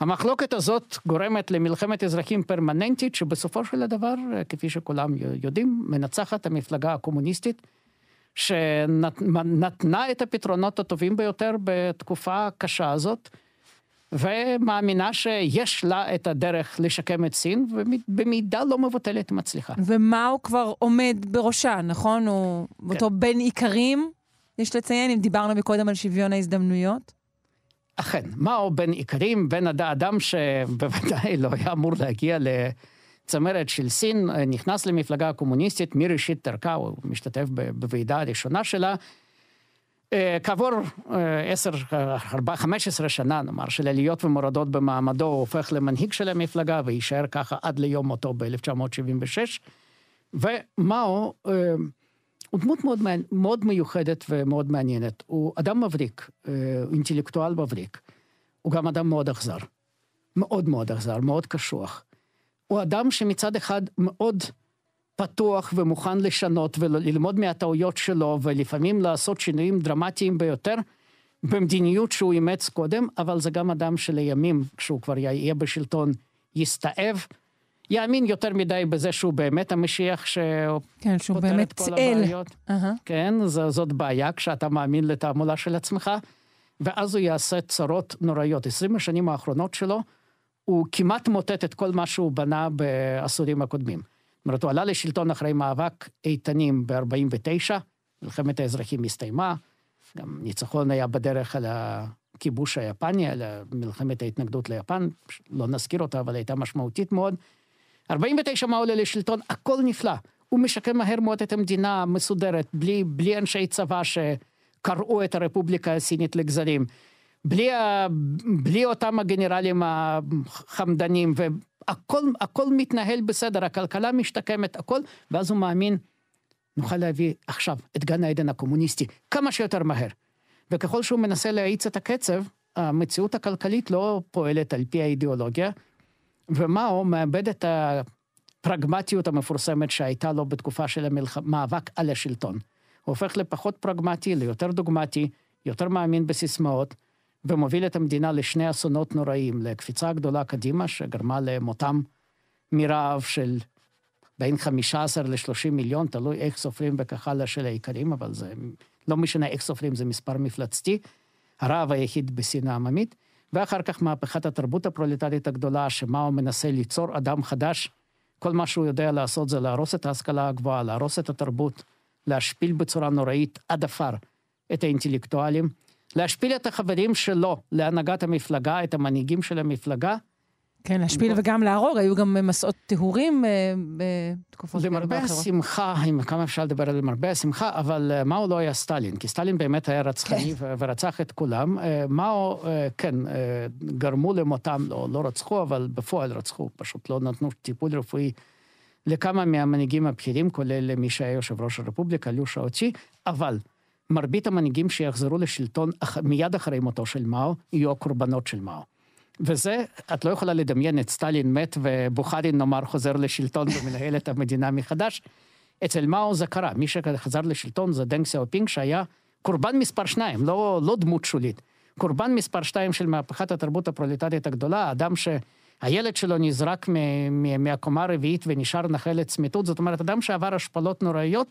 המחלוקת הזאת גורמת למלחמת אזרחים פרמננטית, שבסופו של הדבר, כפי שכולם יודעים, מנצחת המפלגה הקומוניסטית, שנתנה את הפתרונות הטובים ביותר בתקופה הקשה הזאת, ומאמינה שיש לה את הדרך לשקם את סין, ובמידה לא מבוטלת מצליחה. ומה הוא כבר עומד בראשה, נכון? הוא כן. אותו בן איכרים, יש לציין, אם דיברנו מקודם על שוויון ההזדמנויות? אכן, מהו בן איכרים, בן אדם שבוודאי לא היה אמור להגיע לצמרת של סין, נכנס למפלגה הקומוניסטית מראשית דרכה, הוא משתתף בוועידה הראשונה שלה. אה, כעבור אה, עשר, חמש עשרה שנה, נאמר, של עליות ומורדות במעמדו, הוא הופך למנהיג של המפלגה ויישאר ככה עד ליום מותו ב-1976. ומאו אה, הוא דמות מאוד, מאוד מיוחדת ומאוד מעניינת. הוא אדם מבריק, אינטלקטואל מבריק. הוא גם אדם מאוד אכזר. מאוד מאוד אכזר, מאוד קשוח. הוא אדם שמצד אחד מאוד פתוח ומוכן לשנות וללמוד מהטעויות שלו, ולפעמים לעשות שינויים דרמטיים ביותר במדיניות שהוא אימץ קודם, אבל זה גם אדם שלימים, כשהוא כבר יהיה בשלטון, יסתאב. יאמין יותר מדי בזה שהוא באמת המשיח שפותר כן, שהוא באמת את כל צאל. הבעיות. Uh-huh. כן, ז, זאת בעיה כשאתה מאמין לתעמולה של עצמך, ואז הוא יעשה צרות נוראיות. עשרים השנים האחרונות שלו, הוא כמעט מוטט את כל מה שהוא בנה בעשורים הקודמים. אומרת, הוא עלה לשלטון אחרי מאבק איתנים ב-49, מלחמת האזרחים הסתיימה, גם ניצחון היה בדרך על הכיבוש היפני, על מלחמת ההתנגדות ליפן, לא נזכיר אותה, אבל הייתה משמעותית מאוד. 49 מה עולה לשלטון, הכל נפלא. הוא משקם מהר מאוד את המדינה המסודרת, בלי, בלי אנשי צבא שקרעו את הרפובליקה הסינית לגזרים. בלי, בלי אותם הגנרלים החמדנים, והכל הכל מתנהל בסדר, הכלכלה משתקמת, הכל, ואז הוא מאמין, נוכל להביא עכשיו את גן העדן הקומוניסטי כמה שיותר מהר. וככל שהוא מנסה להאיץ את הקצב, המציאות הכלכלית לא פועלת על פי האידיאולוגיה, ומאו מאבד את הפרגמטיות המפורסמת שהייתה לו בתקופה של המאבק על השלטון. הוא הופך לפחות פרגמטי, ליותר דוגמטי, יותר מאמין בסיסמאות, ומוביל את המדינה לשני אסונות נוראים, לקפיצה גדולה קדימה, שגרמה למותם מרעב של בין 15 ל-30 מיליון, תלוי איך סופרים וכך הלאה של העיקרים, אבל זה לא משנה איך סופרים, זה מספר מפלצתי. הרעב היחיד בסין העממית. ואחר כך מהפכת התרבות הפרולטרית הגדולה, שמאו מנסה ליצור אדם חדש. כל מה שהוא יודע לעשות זה להרוס את ההשכלה הגבוהה, להרוס את התרבות, להשפיל בצורה נוראית עד עפר את האינטלקטואלים, להשפיל את החברים שלו להנהגת המפלגה, את המנהיגים של המפלגה, כן, להשפיל וגם להרוג, היו גם מסעות טהורים אה, בתקופות כאלה ואחרות. למרבה השמחה, אם כמה אפשר לדבר על למרבה השמחה, אבל אה, מאו לא היה סטלין, כי סטלין באמת היה רצחני כן. ורצח את כולם. אה, מאו, כן, גרמו למותם, לא, לא רצחו, אבל בפועל רצחו, פשוט לא נתנו טיפול רפואי לכמה מהמנהיגים הבכירים, כולל מי שהיה יושב ראש הרפובליקה, לושה אוצ'י, אבל מרבית המנהיגים שיחזרו לשלטון מיד אחרי מותו של מאו, יהיו הקורבנות של מאו. וזה, את לא יכולה לדמיין את סטלין מת ובוכרין נאמר חוזר לשלטון ומנהל את המדינה מחדש. אצל מאו זה קרה, מי שחזר לשלטון זה דנג שיאופינג שהיה קורבן מספר שתיים, לא, לא דמות שולית. קורבן מספר שתיים של מהפכת התרבות הפרולטרית הגדולה, אדם שהילד שלו נזרק מהקומה הרביעית ונשאר נכה לצמיתות, זאת אומרת, אדם שעבר השפלות נוראיות,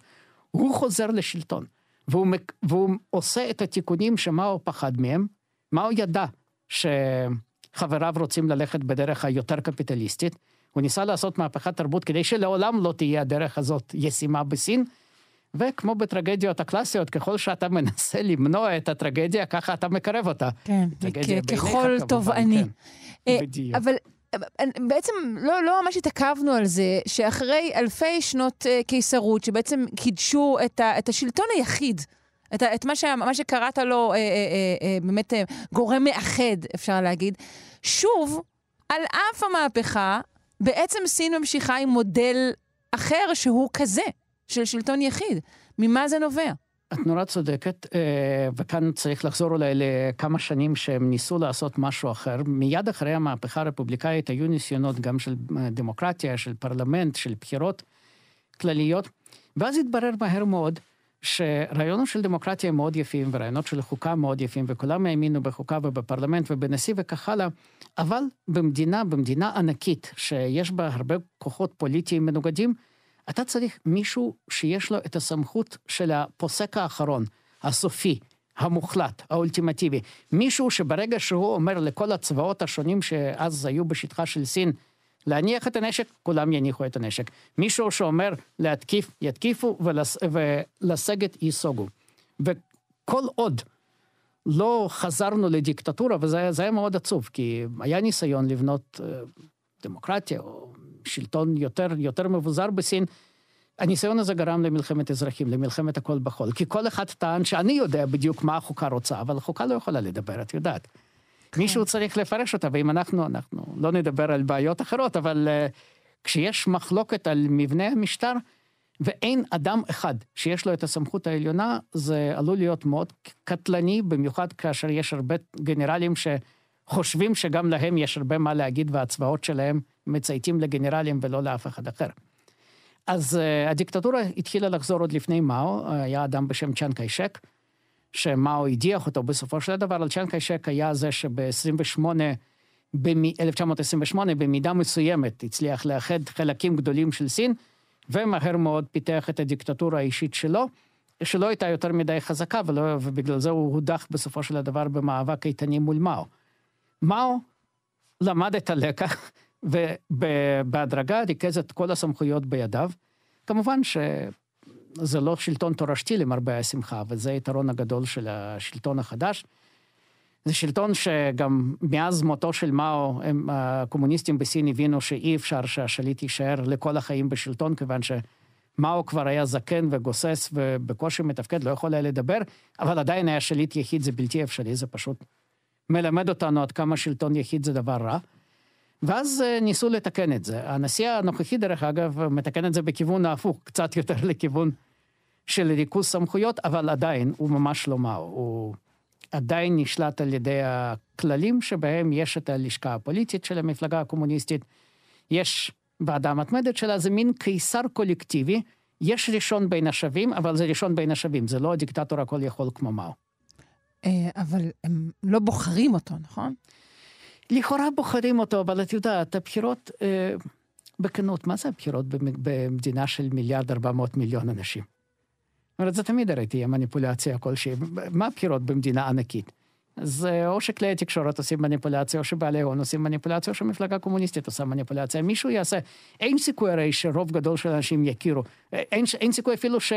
הוא חוזר לשלטון. והוא, והוא עושה את התיקונים שמאו פחד מהם, מאו ידע ש... חבריו רוצים ללכת בדרך היותר קפיטליסטית. הוא ניסה לעשות מהפכת תרבות כדי שלעולם לא תהיה הדרך הזאת ישימה בסין. וכמו בטרגדיות הקלאסיות, ככל שאתה מנסה למנוע את הטרגדיה, ככה אתה מקרב אותה. כן, ככל תובעני. כן, אה, בדיוק. אבל בעצם לא, לא ממש התעכבנו על זה, שאחרי אלפי שנות uh, קיסרות, שבעצם קידשו את, ה, את השלטון היחיד, את, ה, את מה, ש, מה שקראת לו uh, uh, uh, uh, באמת uh, גורם מאחד, אפשר להגיד, שוב, על אף המהפכה, בעצם סין ממשיכה עם מודל אחר שהוא כזה, של שלטון יחיד. ממה זה נובע? את נורא צודקת, אה, וכאן צריך לחזור אולי לכמה שנים שהם ניסו לעשות משהו אחר. מיד אחרי המהפכה הרפובליקאית היו ניסיונות גם של אה, דמוקרטיה, של פרלמנט, של בחירות כלליות, ואז התברר מהר מאוד שרעיונות של דמוקרטיה הם מאוד יפים, ורעיונות של חוקה מאוד יפים, וכולם האמינו בחוקה ובפרלמנט ובנשיא וכך הלאה, אבל במדינה, במדינה ענקית, שיש בה הרבה כוחות פוליטיים מנוגדים, אתה צריך מישהו שיש לו את הסמכות של הפוסק האחרון, הסופי, המוחלט, האולטימטיבי. מישהו שברגע שהוא אומר לכל הצבאות השונים שאז היו בשטחה של סין, להניח את הנשק, כולם יניחו את הנשק. מישהו שאומר להתקיף, יתקיפו, ולס... ולסגת ייסוגו. וכל עוד לא חזרנו לדיקטטורה, וזה היה מאוד עצוב, כי היה ניסיון לבנות אה, דמוקרטיה או שלטון יותר, יותר מבוזר בסין, הניסיון הזה גרם למלחמת אזרחים, למלחמת הכל בכל. כי כל אחד טען שאני יודע בדיוק מה החוקה רוצה, אבל החוקה לא יכולה לדבר, את יודעת. כן. מישהו צריך לפרש אותה, ואם אנחנו, אנחנו לא נדבר על בעיות אחרות, אבל uh, כשיש מחלוקת על מבנה המשטר, ואין אדם אחד שיש לו את הסמכות העליונה, זה עלול להיות מאוד קטלני, במיוחד כאשר יש הרבה גנרלים שחושבים שגם להם יש הרבה מה להגיד, והצבאות שלהם מצייתים לגנרלים ולא לאף אחד אחר. אז uh, הדיקטטורה התחילה לחזור עוד לפני מאו, היה אדם בשם צ'אן קיישק, שמאו הדיח אותו בסופו של דבר, אבל צ'אן קיישק היה זה שב-28, ב-1928, במידה מסוימת הצליח לאחד חלקים גדולים של סין, ומהר מאוד פיתח את הדיקטטורה האישית שלו, שלא הייתה יותר מדי חזקה, ולא, ובגלל זה הוא הודח בסופו של דבר במאבק איתני מול מאו. מאו למד את הלקח, ובהדרגה ריכז את כל הסמכויות בידיו. כמובן שזה לא שלטון תורשתי למרבה השמחה, וזה היתרון הגדול של השלטון החדש. זה שלטון שגם מאז מותו של מאו, הם, הקומוניסטים בסין הבינו שאי אפשר שהשליט יישאר לכל החיים בשלטון, כיוון שמאו כבר היה זקן וגוסס ובקושי מתפקד, לא יכול היה לדבר, אבל עדיין היה שליט יחיד, זה בלתי אפשרי, זה פשוט מלמד אותנו עד כמה שלטון יחיד זה דבר רע. ואז אה, ניסו לתקן את זה. הנשיא הנוכחי, דרך אגב, מתקן את זה בכיוון ההפוך, קצת יותר לכיוון של ריכוז סמכויות, אבל עדיין, הוא ממש לא מהו. הוא עדיין נשלט על ידי הכללים שבהם יש את הלשכה הפוליטית של המפלגה הקומוניסטית, יש ועדה מתמדת שלה, זה מין קיסר קולקטיבי, יש ראשון בין השווים, אבל זה ראשון בין השווים, זה לא הדיקטטור הכל יכול כמו מהו. אה, אבל הם לא בוחרים אותו, נכון? לכאורה בוחרים אותו, אבל את יודעת, הבחירות, אה, בכנות, מה זה הבחירות במדינה של מיליארד ארבע מאות מיליון אנשים? זאת אומרת, זה תמיד הרי תהיה מניפולציה כלשהי. מה הבחירות במדינה ענקית? אז או שכלי התקשורת עושים מניפולציה, או שבעלי הון עושים מניפולציה, או שמפלגה קומוניסטית עושה מניפולציה. מישהו יעשה, אין סיכוי הרי שרוב גדול של אנשים יכירו. אה, אין, אין סיכוי אפילו ש...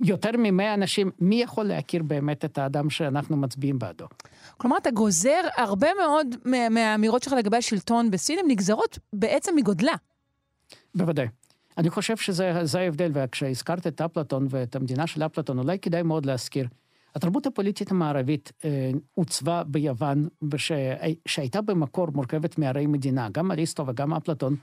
יותר ממאה אנשים, מי יכול להכיר באמת את האדם שאנחנו מצביעים בעדו? כלומר, אתה גוזר הרבה מאוד מהאמירות שלך לגבי השלטון בסין, הן נגזרות בעצם מגודלה. בוודאי. אני חושב שזה ההבדל, וכשהזכרת את אפלטון ואת המדינה של אפלטון, אולי כדאי מאוד להזכיר. התרבות הפוליטית המערבית אה, עוצבה ביוון, שהייתה במקור מורכבת מערי מדינה, גם אריסטו וגם אפלטון,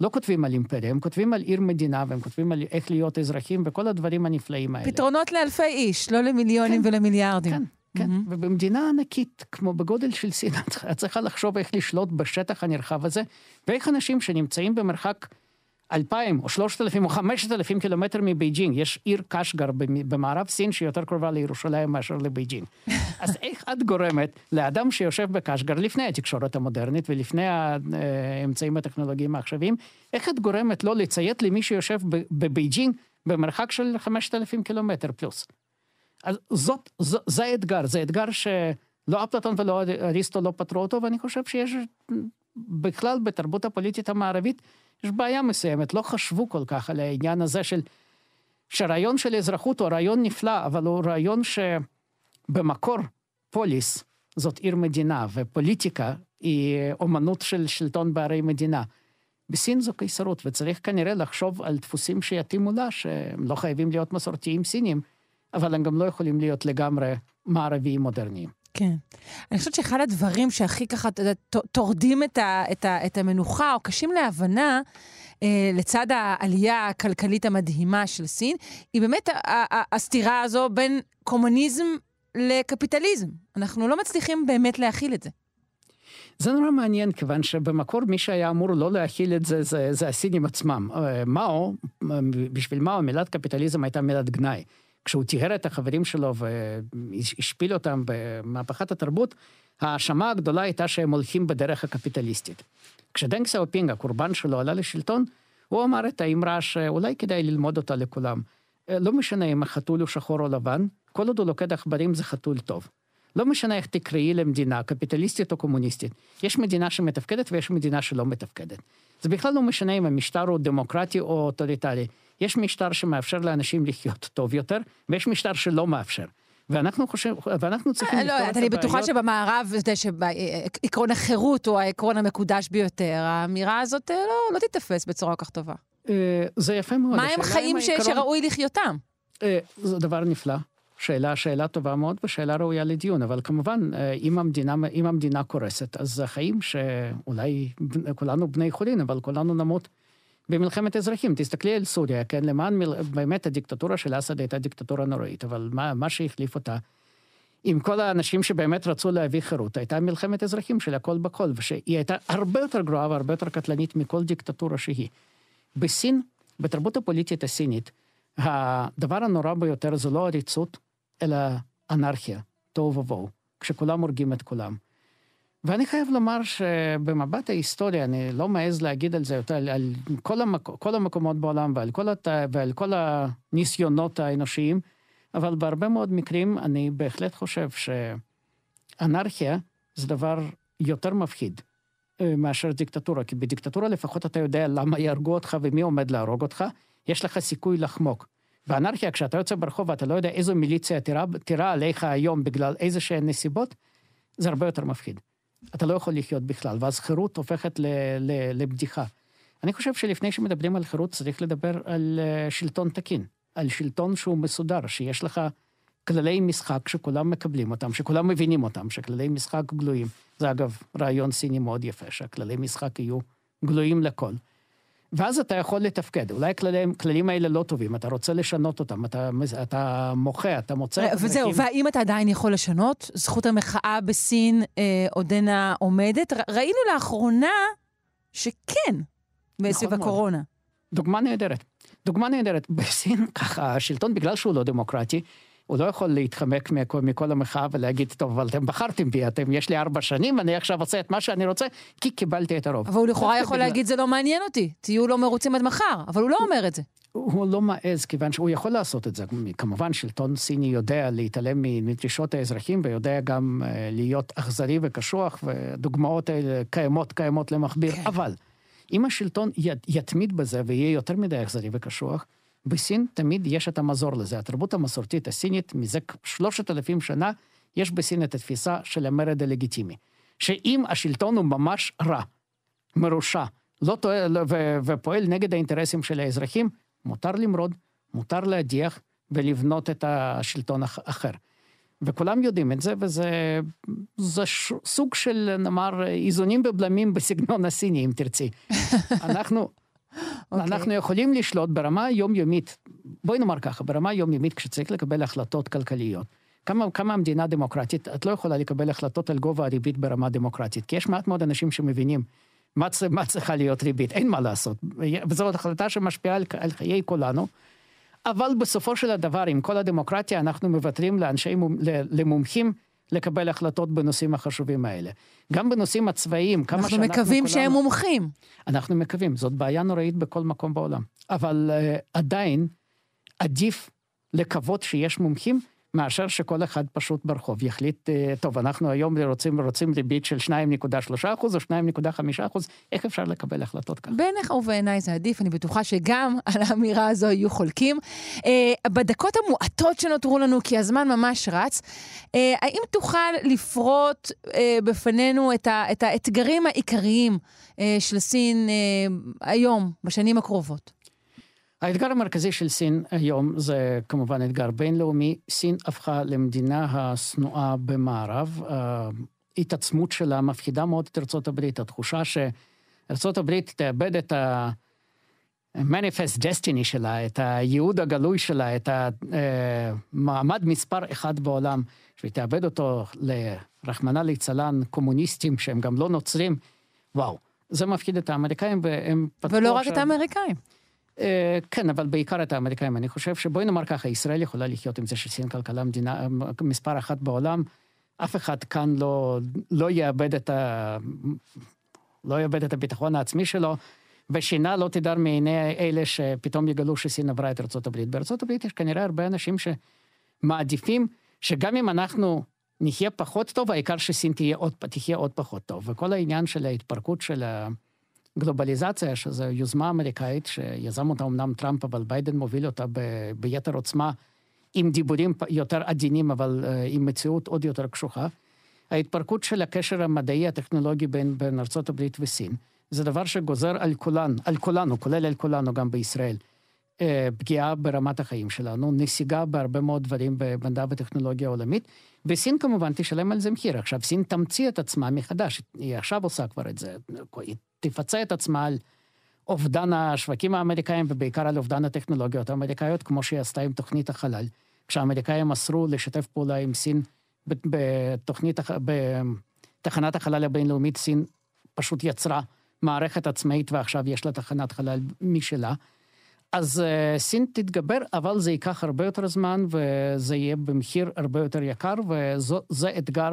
לא כותבים על אימפריה, הם כותבים על עיר מדינה, והם כותבים על איך להיות אזרחים וכל הדברים הנפלאים האלה. פתרונות לאלפי איש, לא למיליונים כן, ולמיליארדים. כן, כן. Mm-hmm. ובמדינה ענקית, כמו בגודל של סין, את צריכה לחשוב איך לשלוט בשטח הנרחב הזה, ואיך אנשים שנמצאים במרחק אלפיים או שלושת אלפים או חמשת אלפים קילומטר מבייג'ינג, יש עיר קשגר במערב סין שיותר קרובה לירושלים מאשר לבייג'ינג. אז איך את גורמת לאדם שיושב בקשגר לפני התקשורת המודרנית ולפני האמצעים הטכנולוגיים העכשוויים, איך את גורמת לו לציית למי שיושב בבייג'ינג במרחק של חמשת אלפים קילומטר פלוס? אז זאת, זאת, זה האתגר, זה אתגר שלא אפלטון ולא אריסטו לא פתרו אותו, ואני חושב שיש בכלל בתרבות הפוליטית המערבית, יש בעיה מסוימת, לא חשבו כל כך על העניין הזה של, שהרעיון של אזרחות הוא רעיון נפלא, אבל הוא רעיון שבמקור פוליס זאת עיר מדינה, ופוליטיקה היא אומנות של שלטון בערי מדינה. בסין זו קיסרות, וצריך כנראה לחשוב על דפוסים שיתאימו לה, שהם לא חייבים להיות מסורתיים סינים, אבל הם גם לא יכולים להיות לגמרי מערביים מודרניים. כן. אני חושבת שאחד הדברים שהכי ככה טורדים את, את, את המנוחה, או קשים להבנה, אה, לצד העלייה הכלכלית המדהימה של סין, היא באמת הסתירה הזו בין קומוניזם לקפיטליזם. אנחנו לא מצליחים באמת להכיל את זה. זה נורא מעניין, כיוון שבמקור מי שהיה אמור לא להכיל את זה, זה, זה הסינים עצמם. אה, מאו, בשביל מאו מילת קפיטליזם הייתה מילת גנאי. כשהוא טיהר את החברים שלו והשפיל אותם במהפכת התרבות, ההאשמה הגדולה הייתה שהם הולכים בדרך הקפיטליסטית. כשדנג שיאופינג, הקורבן שלו, עלה לשלטון, הוא אמר את האמרה שאולי כדאי ללמוד אותה לכולם. לא משנה אם החתול הוא שחור או לבן, כל עוד הוא לוכד עכברים זה חתול טוב. לא משנה איך תקראי למדינה, קפיטליסטית או קומוניסטית. יש מדינה שמתפקדת ויש מדינה שלא מתפקדת. זה בכלל לא משנה אם המשטר הוא דמוקרטי או אוטוריטרי. יש משטר שמאפשר לאנשים לחיות טוב יותר, ויש משטר שלא מאפשר. ואנחנו חושבים, ואנחנו צריכים אה, לא, לפתור את הבעיות. אני בטוחה שבמערב, זה שעקרון החירות הוא העקרון המקודש ביותר. האמירה הזאת אה, לא, לא תיתפס בצורה כל כך טובה. אה, זה יפה מאוד. מה הם חיים שראוי לחייותם? זה דבר נפלא. שאלה, שאלה טובה מאוד ושאלה ראויה לדיון, אבל כמובן, אם המדינה, אם המדינה קורסת, אז זה חיים שאולי כולנו בני חולין, אבל כולנו נמות במלחמת אזרחים. תסתכלי על סוריה, כן, למען מל... באמת הדיקטטורה של אסד הייתה דיקטטורה נוראית, אבל מה, מה שהחליף אותה, עם כל האנשים שבאמת רצו להביא חירות, הייתה מלחמת אזרחים של הכל בכל, ושהיא הייתה הרבה יותר גרועה והרבה יותר קטלנית מכל דיקטטורה שהיא. בסין, בתרבות הפוליטית הסינית, הדבר הנורא ביותר זה לא עריצות, אלא אנרכיה, תוהו ובוהו, כשכולם הורגים את כולם. ואני חייב לומר שבמבט ההיסטוריה, אני לא מעז להגיד על זה יותר, על כל, המק... כל המקומות בעולם ועל כל, הת... ועל כל הניסיונות האנושיים, אבל בהרבה מאוד מקרים אני בהחלט חושב שאנרכיה זה דבר יותר מפחיד אה, מאשר דיקטטורה, כי בדיקטטורה לפחות אתה יודע למה יהרגו אותך ומי עומד להרוג אותך, יש לך סיכוי לחמוק. באנרכיה, כשאתה יוצא ברחוב ואתה לא יודע איזו מיליציה תירה עליך היום בגלל איזה שהן נסיבות, זה הרבה יותר מפחיד. אתה לא יכול לחיות בכלל, ואז חירות הופכת ל, ל, לבדיחה. אני חושב שלפני שמדברים על חירות צריך לדבר על אה, שלטון תקין, על שלטון שהוא מסודר, שיש לך כללי משחק שכולם מקבלים אותם, שכולם מבינים אותם, שכללי משחק גלויים. זה אגב רעיון סיני מאוד יפה, שהכללי משחק יהיו גלויים לכל. ואז אתה יכול לתפקד. אולי הכללים, הכללים האלה לא טובים, אתה רוצה לשנות אותם, אתה, אתה מוחה, אתה מוצא... וזהו, מקים... והאם אתה עדיין יכול לשנות? זכות המחאה בסין אה, עודנה עומדת? ראינו לאחרונה שכן, בסביב נכון הקורונה. מאוד. דוגמה נהדרת. דוגמה נהדרת. בסין, ככה, השלטון, בגלל שהוא לא דמוקרטי, הוא לא יכול להתחמק מכל, מכל המחאה ולהגיד, טוב, אבל אתם בחרתם בי, אתם, יש לי ארבע שנים, אני עכשיו עושה את מה שאני רוצה, כי קיבלתי את הרוב. אבל הוא לכאורה יכול בגלל... להגיד, זה לא מעניין אותי, תהיו לא מרוצים עד מחר, אבל הוא לא אומר את זה. הוא לא מעז, כיוון שהוא יכול לעשות את זה. כמובן, שלטון סיני יודע להתעלם מדרישות האזרחים, ויודע גם אה, להיות אכזרי וקשוח, ודוגמאות האלה קיימות, קיימות למכביר. כן. אבל אם השלטון יתמיד בזה ויהיה יותר מדי אכזרי וקשוח, בסין תמיד יש את המזור לזה. התרבות המסורתית הסינית, מזה שלושת אלפים שנה, יש בסין את התפיסה של המרד הלגיטימי. שאם השלטון הוא ממש רע, מרושע, לא טועה, ו- ופועל נגד האינטרסים של האזרחים, מותר למרוד, מותר להדיח ולבנות את השלטון אחר. וכולם יודעים את זה, וזה זה ש, סוג של, נאמר, איזונים ובלמים בסגנון הסיני, אם תרצי. אנחנו. אוקיי. אנחנו יכולים לשלוט ברמה יומיומית, בואי נאמר ככה, ברמה יומיומית כשצריך לקבל החלטות כלכליות. כמה, כמה המדינה דמוקרטית, את לא יכולה לקבל החלטות על גובה הריבית ברמה דמוקרטית, כי יש מעט מאוד אנשים שמבינים מה, מה צריכה להיות ריבית, אין מה לעשות. וזאת החלטה שמשפיעה על, על חיי כולנו. אבל בסופו של הדבר, עם כל הדמוקרטיה, אנחנו מוותרים לאנשי, למומחים לקבל החלטות בנושאים החשובים האלה. גם בנושאים הצבאיים, כמה שאנחנו... אנחנו מקווים כולנו, שהם מומחים. אנחנו מקווים, זאת בעיה נוראית בכל מקום בעולם. אבל uh, עדיין עדיף לקוות שיש מומחים מאשר שכל אחד פשוט ברחוב יחליט, אה, טוב, אנחנו היום רוצים, רוצים ריבית של 2.3 אחוז או 2.5 אחוז, איך אפשר לקבל החלטות ככה? בעיניך ובעיניי זה עדיף, אני בטוחה שגם על האמירה הזו יהיו חולקים. אה, בדקות המועטות שנותרו לנו, כי הזמן ממש רץ, אה, האם תוכל לפרוט בפנינו את, האתגרים העיקריים של סין היום, בשנים הקרובות? האתגר המרכזי של סין היום זה כמובן אתגר בינלאומי. סין הפכה למדינה השנואה במערב. ההתעצמות שלה מפחידה מאוד את ארצות הברית. התחושה שארצות הברית תאבד את ה-manifest destiny שלה, את הייעוד הגלוי שלה, את המעמד מספר אחד בעולם, שהיא תאבד אותו לרחמנא ליצלן קומוניסטים שהם גם לא נוצרים, וואו. זה מפחיד את האמריקאים והם פתחו ולא רק את האמריקאים. אה, כן, אבל בעיקר את האמריקאים. אני חושב שבואי נאמר ככה, ישראל יכולה לחיות עם זה שסין כלכלה מדינה מספר אחת בעולם. אף אחד כאן לא, לא יאבד את ה... לא יאבד את הביטחון העצמי שלו, ושינה לא תדר מעיני אלה שפתאום יגלו שסין עברה את. בארצות הברית יש כנראה הרבה אנשים שמעדיפים שגם אם אנחנו נחיה פחות טוב, העיקר שסין תהיה עוד, תחיה עוד פחות טוב. וכל העניין של ההתפרקות של ה... גלובליזציה, שזו יוזמה אמריקאית שיזם אותה אמנם טראמפ, אבל ביידן מוביל אותה ב, ביתר עוצמה, עם דיבורים יותר עדינים, אבל uh, עם מציאות עוד יותר קשוחה. ההתפרקות של הקשר המדעי הטכנולוגי בין, בין ארה"ב וסין, זה דבר שגוזר על כולן, על כולנו, כולל על כולנו גם בישראל, uh, פגיעה ברמת החיים שלנו, נסיגה בהרבה מאוד דברים במדע וטכנולוגיה עולמית, וסין כמובן תשלם על זה מחיר. עכשיו, סין תמציא את עצמה מחדש, היא עכשיו עושה כבר את זה, היא תפצה את עצמה על אובדן השווקים האמריקאים ובעיקר על אובדן הטכנולוגיות האמריקאיות, כמו שהיא עשתה עם תוכנית החלל. כשהאמריקאים אסרו לשתף פעולה עם סין בתוכנית, בתחנת החלל הבינלאומית, סין פשוט יצרה מערכת עצמאית ועכשיו יש לה תחנת חלל משלה. אז uh, סין תתגבר, אבל זה ייקח הרבה יותר זמן וזה יהיה במחיר הרבה יותר יקר, וזה אתגר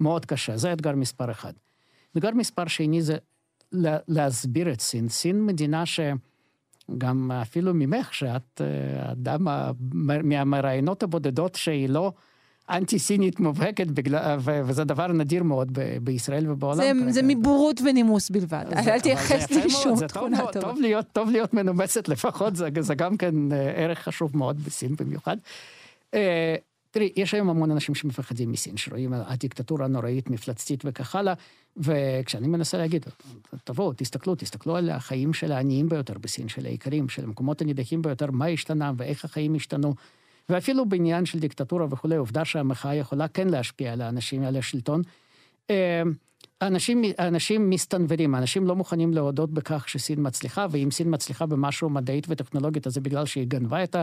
מאוד קשה, זה אתגר מספר אחד. אתגר מספר שני זה להסביר את סין. סין מדינה שגם אפילו ממך, שאת אה, אדם מהמראיינות הבודדות שהיא לא אנטי-סינית מובהקת, בגלל, וזה דבר נדיר מאוד בישראל ובעולם. זה, זה מבורות ונימוס בלבד, אל תייחס לי שום תכונה טובה. טוב להיות, טוב להיות מנומסת לפחות, זה, זה גם כן אה, ערך חשוב מאוד בסין במיוחד. אה, תראי, יש היום המון אנשים שמפחדים מסין, שרואים הדיקטטורה הנוראית, מפלצתית וכך הלאה, וכשאני מנסה להגיד, תבואו, תסתכלו, תסתכלו על החיים של העניים ביותר בסין, של העיקרים, של המקומות הנידחים ביותר, מה השתנה ואיך החיים השתנו. ואפילו בעניין של דיקטטורה וכולי, עובדה שהמחאה יכולה כן להשפיע על האנשים, על השלטון. אה, אנשים, אנשים מסתנוורים, אנשים לא מוכנים להודות בכך שסין מצליחה, ואם סין מצליחה במשהו מדעית וטכנולוגית, אז זה בגלל שהיא גנבה את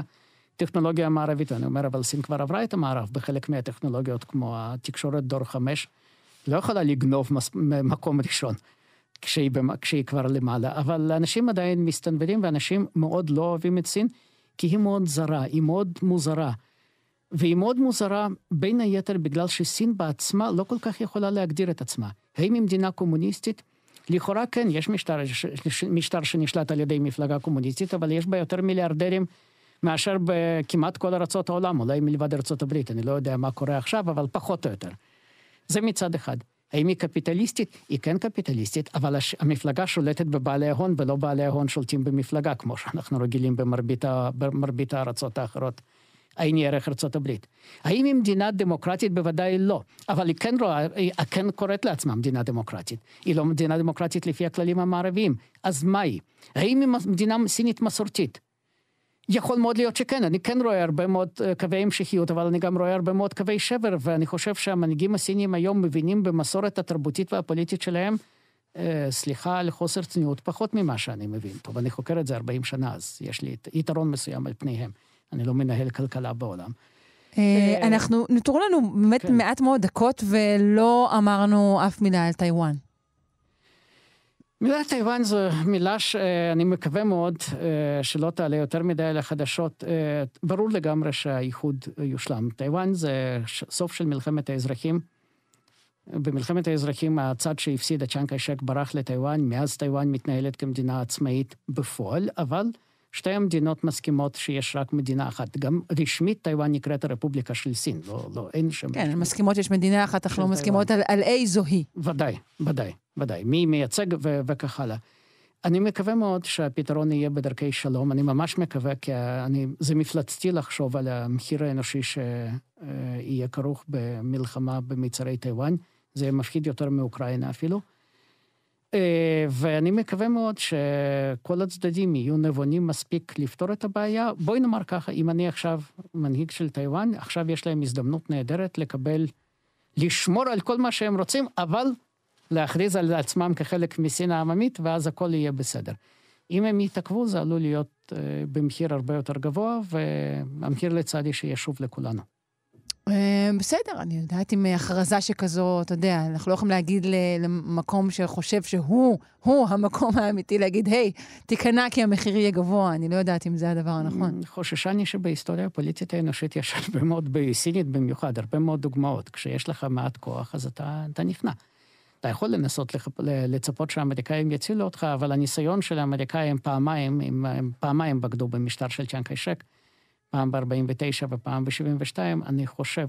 הטכנולוגיה המערבית. ואני אומר, אבל סין כבר עברה את המערב בחלק מהטכנולוגיות, כמו התקשורת דור חמש. לא יכולה לגנוב מס... מקום ראשון כשהיא. כשהיא כבר למעלה, אבל אנשים עדיין מסתנוורים ואנשים מאוד לא אוהבים את סין, כי היא מאוד זרה, היא מאוד מוזרה. והיא מאוד מוזרה בין היתר בגלל שסין בעצמה לא כל כך יכולה להגדיר את עצמה. האם היא מדינה קומוניסטית? לכאורה כן, יש משטר, משטר שנשלט על ידי מפלגה קומוניסטית, אבל יש בה יותר מיליארדרים מאשר בכמעט כל ארצות העולם, אולי מלבד ארצות הברית, אני לא יודע מה קורה עכשיו, אבל פחות או יותר. זה מצד אחד. האם היא קפיטליסטית? היא כן קפיטליסטית, אבל המפלגה שולטת בבעלי ההון, ולא בעלי ההון שולטים במפלגה, כמו שאנחנו רגילים במרבית, במרבית הארצות האחרות. האם היא ערך ארצות הברית. האם היא מדינה דמוקרטית? בוודאי לא. אבל היא כן רואה, היא כן קוראת לעצמה מדינה דמוקרטית. היא לא מדינה דמוקרטית לפי הכללים המערביים. אז מה היא? האם היא מדינה סינית מסורתית? יכול מאוד להיות שכן, אני כן רואה הרבה מאוד אה, קווי המשכיות, אבל אני גם רואה הרבה מאוד קווי שבר, ואני חושב שהמנהיגים הסינים היום מבינים במסורת התרבותית והפוליטית שלהם, אה, סליחה על חוסר צניעות, פחות ממה שאני מבין. טוב, אני חוקר את זה 40 שנה, אז יש לי יתרון מסוים על פניהם. אני לא מנהל כלכלה בעולם. אה, אנחנו, נותרו לנו באמת כן. מעט מאוד דקות, ולא אמרנו אף מילה על טיוואן. מילה טיוואן זו מילה שאני מקווה מאוד אה, שלא תעלה יותר מדי לחדשות. אה, ברור לגמרי שהאיחוד יושלם. טיוואן זה סוף של מלחמת האזרחים. במלחמת האזרחים הצד שהפסיד, הצ'אנג קאי שק, ברח לטיוואן, מאז טיוואן מתנהלת כמדינה עצמאית בפועל, אבל שתי המדינות מסכימות שיש רק מדינה אחת. גם רשמית טיוואן נקראת הרפובליקה של סין, לא, לא, אין שם... כן, מסכימות שיש מדינה אחת, אך לא מסכימות על, על איזו היא. ודאי, ודאי, ודאי. מי מייצג ו- וכך הלאה. אני מקווה מאוד שהפתרון יהיה בדרכי שלום, אני ממש מקווה, כי אני, זה מפלצתי לחשוב על המחיר האנושי שיהיה כרוך במלחמה במצרי טיוואן, זה מפחיד יותר מאוקראינה אפילו. אה, ואני מקווה מאוד שכל הצדדים יהיו נבונים מספיק לפתור את הבעיה. בואי נאמר ככה, אם אני עכשיו מנהיג של טיוואן, עכשיו יש להם הזדמנות נהדרת לקבל, לשמור על כל מה שהם רוצים, אבל להכריז על עצמם כחלק מסין העממית, ואז הכל יהיה בסדר. אם הם יתעכבו, זה עלול להיות אה, במחיר הרבה יותר גבוה, והמחיר לצעדי שיהיה שוב לכולנו. אה, בסדר, אני יודעת אם הכרזה שכזו, אתה יודע, אנחנו לא יכולים להגיד למקום שחושב שהוא, הוא המקום האמיתי, להגיד, היי, תיכנע כי המחיר יהיה גבוה. אני לא יודעת אם זה הדבר הנכון. חוששני שבהיסטוריה הפוליטית האנושית יש הרבה מאוד, בסינית במיוחד, הרבה מאוד דוגמאות. כשיש לך מעט כוח, אז אתה, אתה נכנע. אתה יכול לנסות לצפות שהאמריקאים יצילו אותך, אבל הניסיון של האמריקאים פעמיים, הם, הם פעמיים בגדו במשטר של צ'אנקי שק, פעם ב-49 ופעם ב-72, אני חושב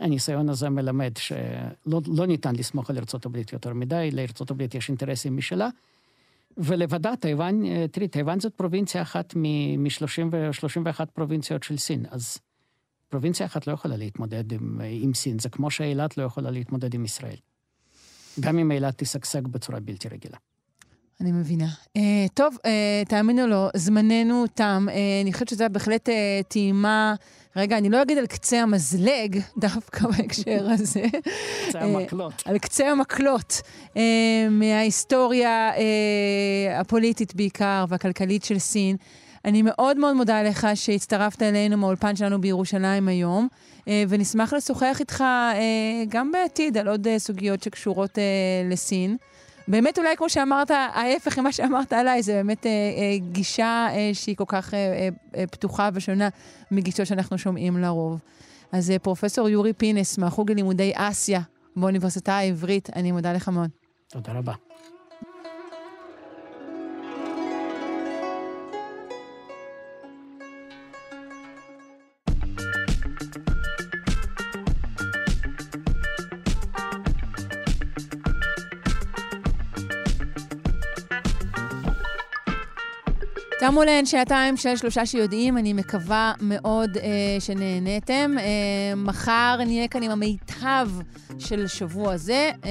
שהניסיון הזה מלמד שלא לא ניתן לסמוך על ארה"ב יותר מדי, לארה"ב יש אינטרסים משלה. ולבדה, טיוואן, תראי, טיוואן זאת פרובינציה אחת מ-31 פרובינציות של סין, אז פרובינציה אחת לא יכולה להתמודד עם, עם סין, זה כמו שאילת לא יכולה להתמודד עם ישראל. גם אם אילת תשגשג בצורה בלתי רגילה. אני מבינה. Uh, טוב, uh, תאמינו לו, זמננו תם. Uh, אני חושבת שזו בהחלט uh, טעימה, רגע, אני לא אגיד על קצה המזלג, דווקא בהקשר הזה. קצה המקלות. על קצה המקלות, uh, מההיסטוריה uh, הפוליטית בעיקר, והכלכלית של סין. אני מאוד מאוד מודה לך שהצטרפת אלינו מהאולפן שלנו בירושלים היום, ונשמח לשוחח איתך גם בעתיד על עוד סוגיות שקשורות לסין. באמת אולי כמו שאמרת, ההפך ממה שאמרת עליי, זה באמת אה, אה, גישה אה, שהיא כל כך אה, אה, פתוחה ושונה מגישות שאנחנו שומעים לרוב. אז אה, פרופסור יורי פינס מהחוג ללימודי אסיה באוניברסיטה העברית, אני מודה לך מאוד. תודה רבה. תמו להן שעתיים של שלושה שיודעים, אני מקווה מאוד אה, שנהניתם. אה, מחר נהיה כאן עם המיטב של שבוע זה. אה,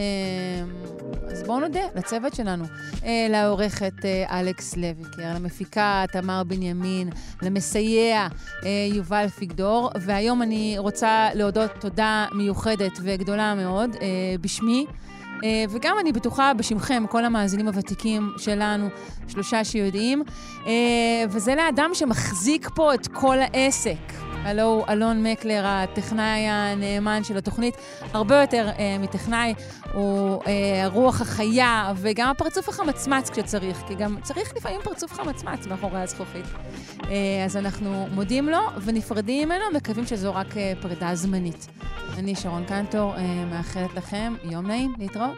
אז בואו נודה לצוות שלנו, אה, לעורכת אה, אלכס לויקר, למפיקה תמר בנימין, למסייע אה, יובל פיגדור, והיום אני רוצה להודות תודה מיוחדת וגדולה מאוד אה, בשמי. אה, וגם אני בטוחה בשמכם, כל המאזינים הוותיקים שלנו, שלושה שיודעים. אה, וזה לאדם שמחזיק פה את כל העסק. הלו הוא אלון מקלר, הטכנאי הנאמן של התוכנית, הרבה יותר אה, מטכנאי, הוא אה, הרוח החיה וגם הפרצוף החמצמץ כשצריך, כי גם צריך לפעמים פרצוף חמצמץ מאחורי הזכוכית. אה, אז אנחנו מודים לו ונפרדים ממנו, מקווים שזו רק אה, פרידה זמנית. אני שרון קנטור, אה, מאחלת לכם יום נעים, להתראות.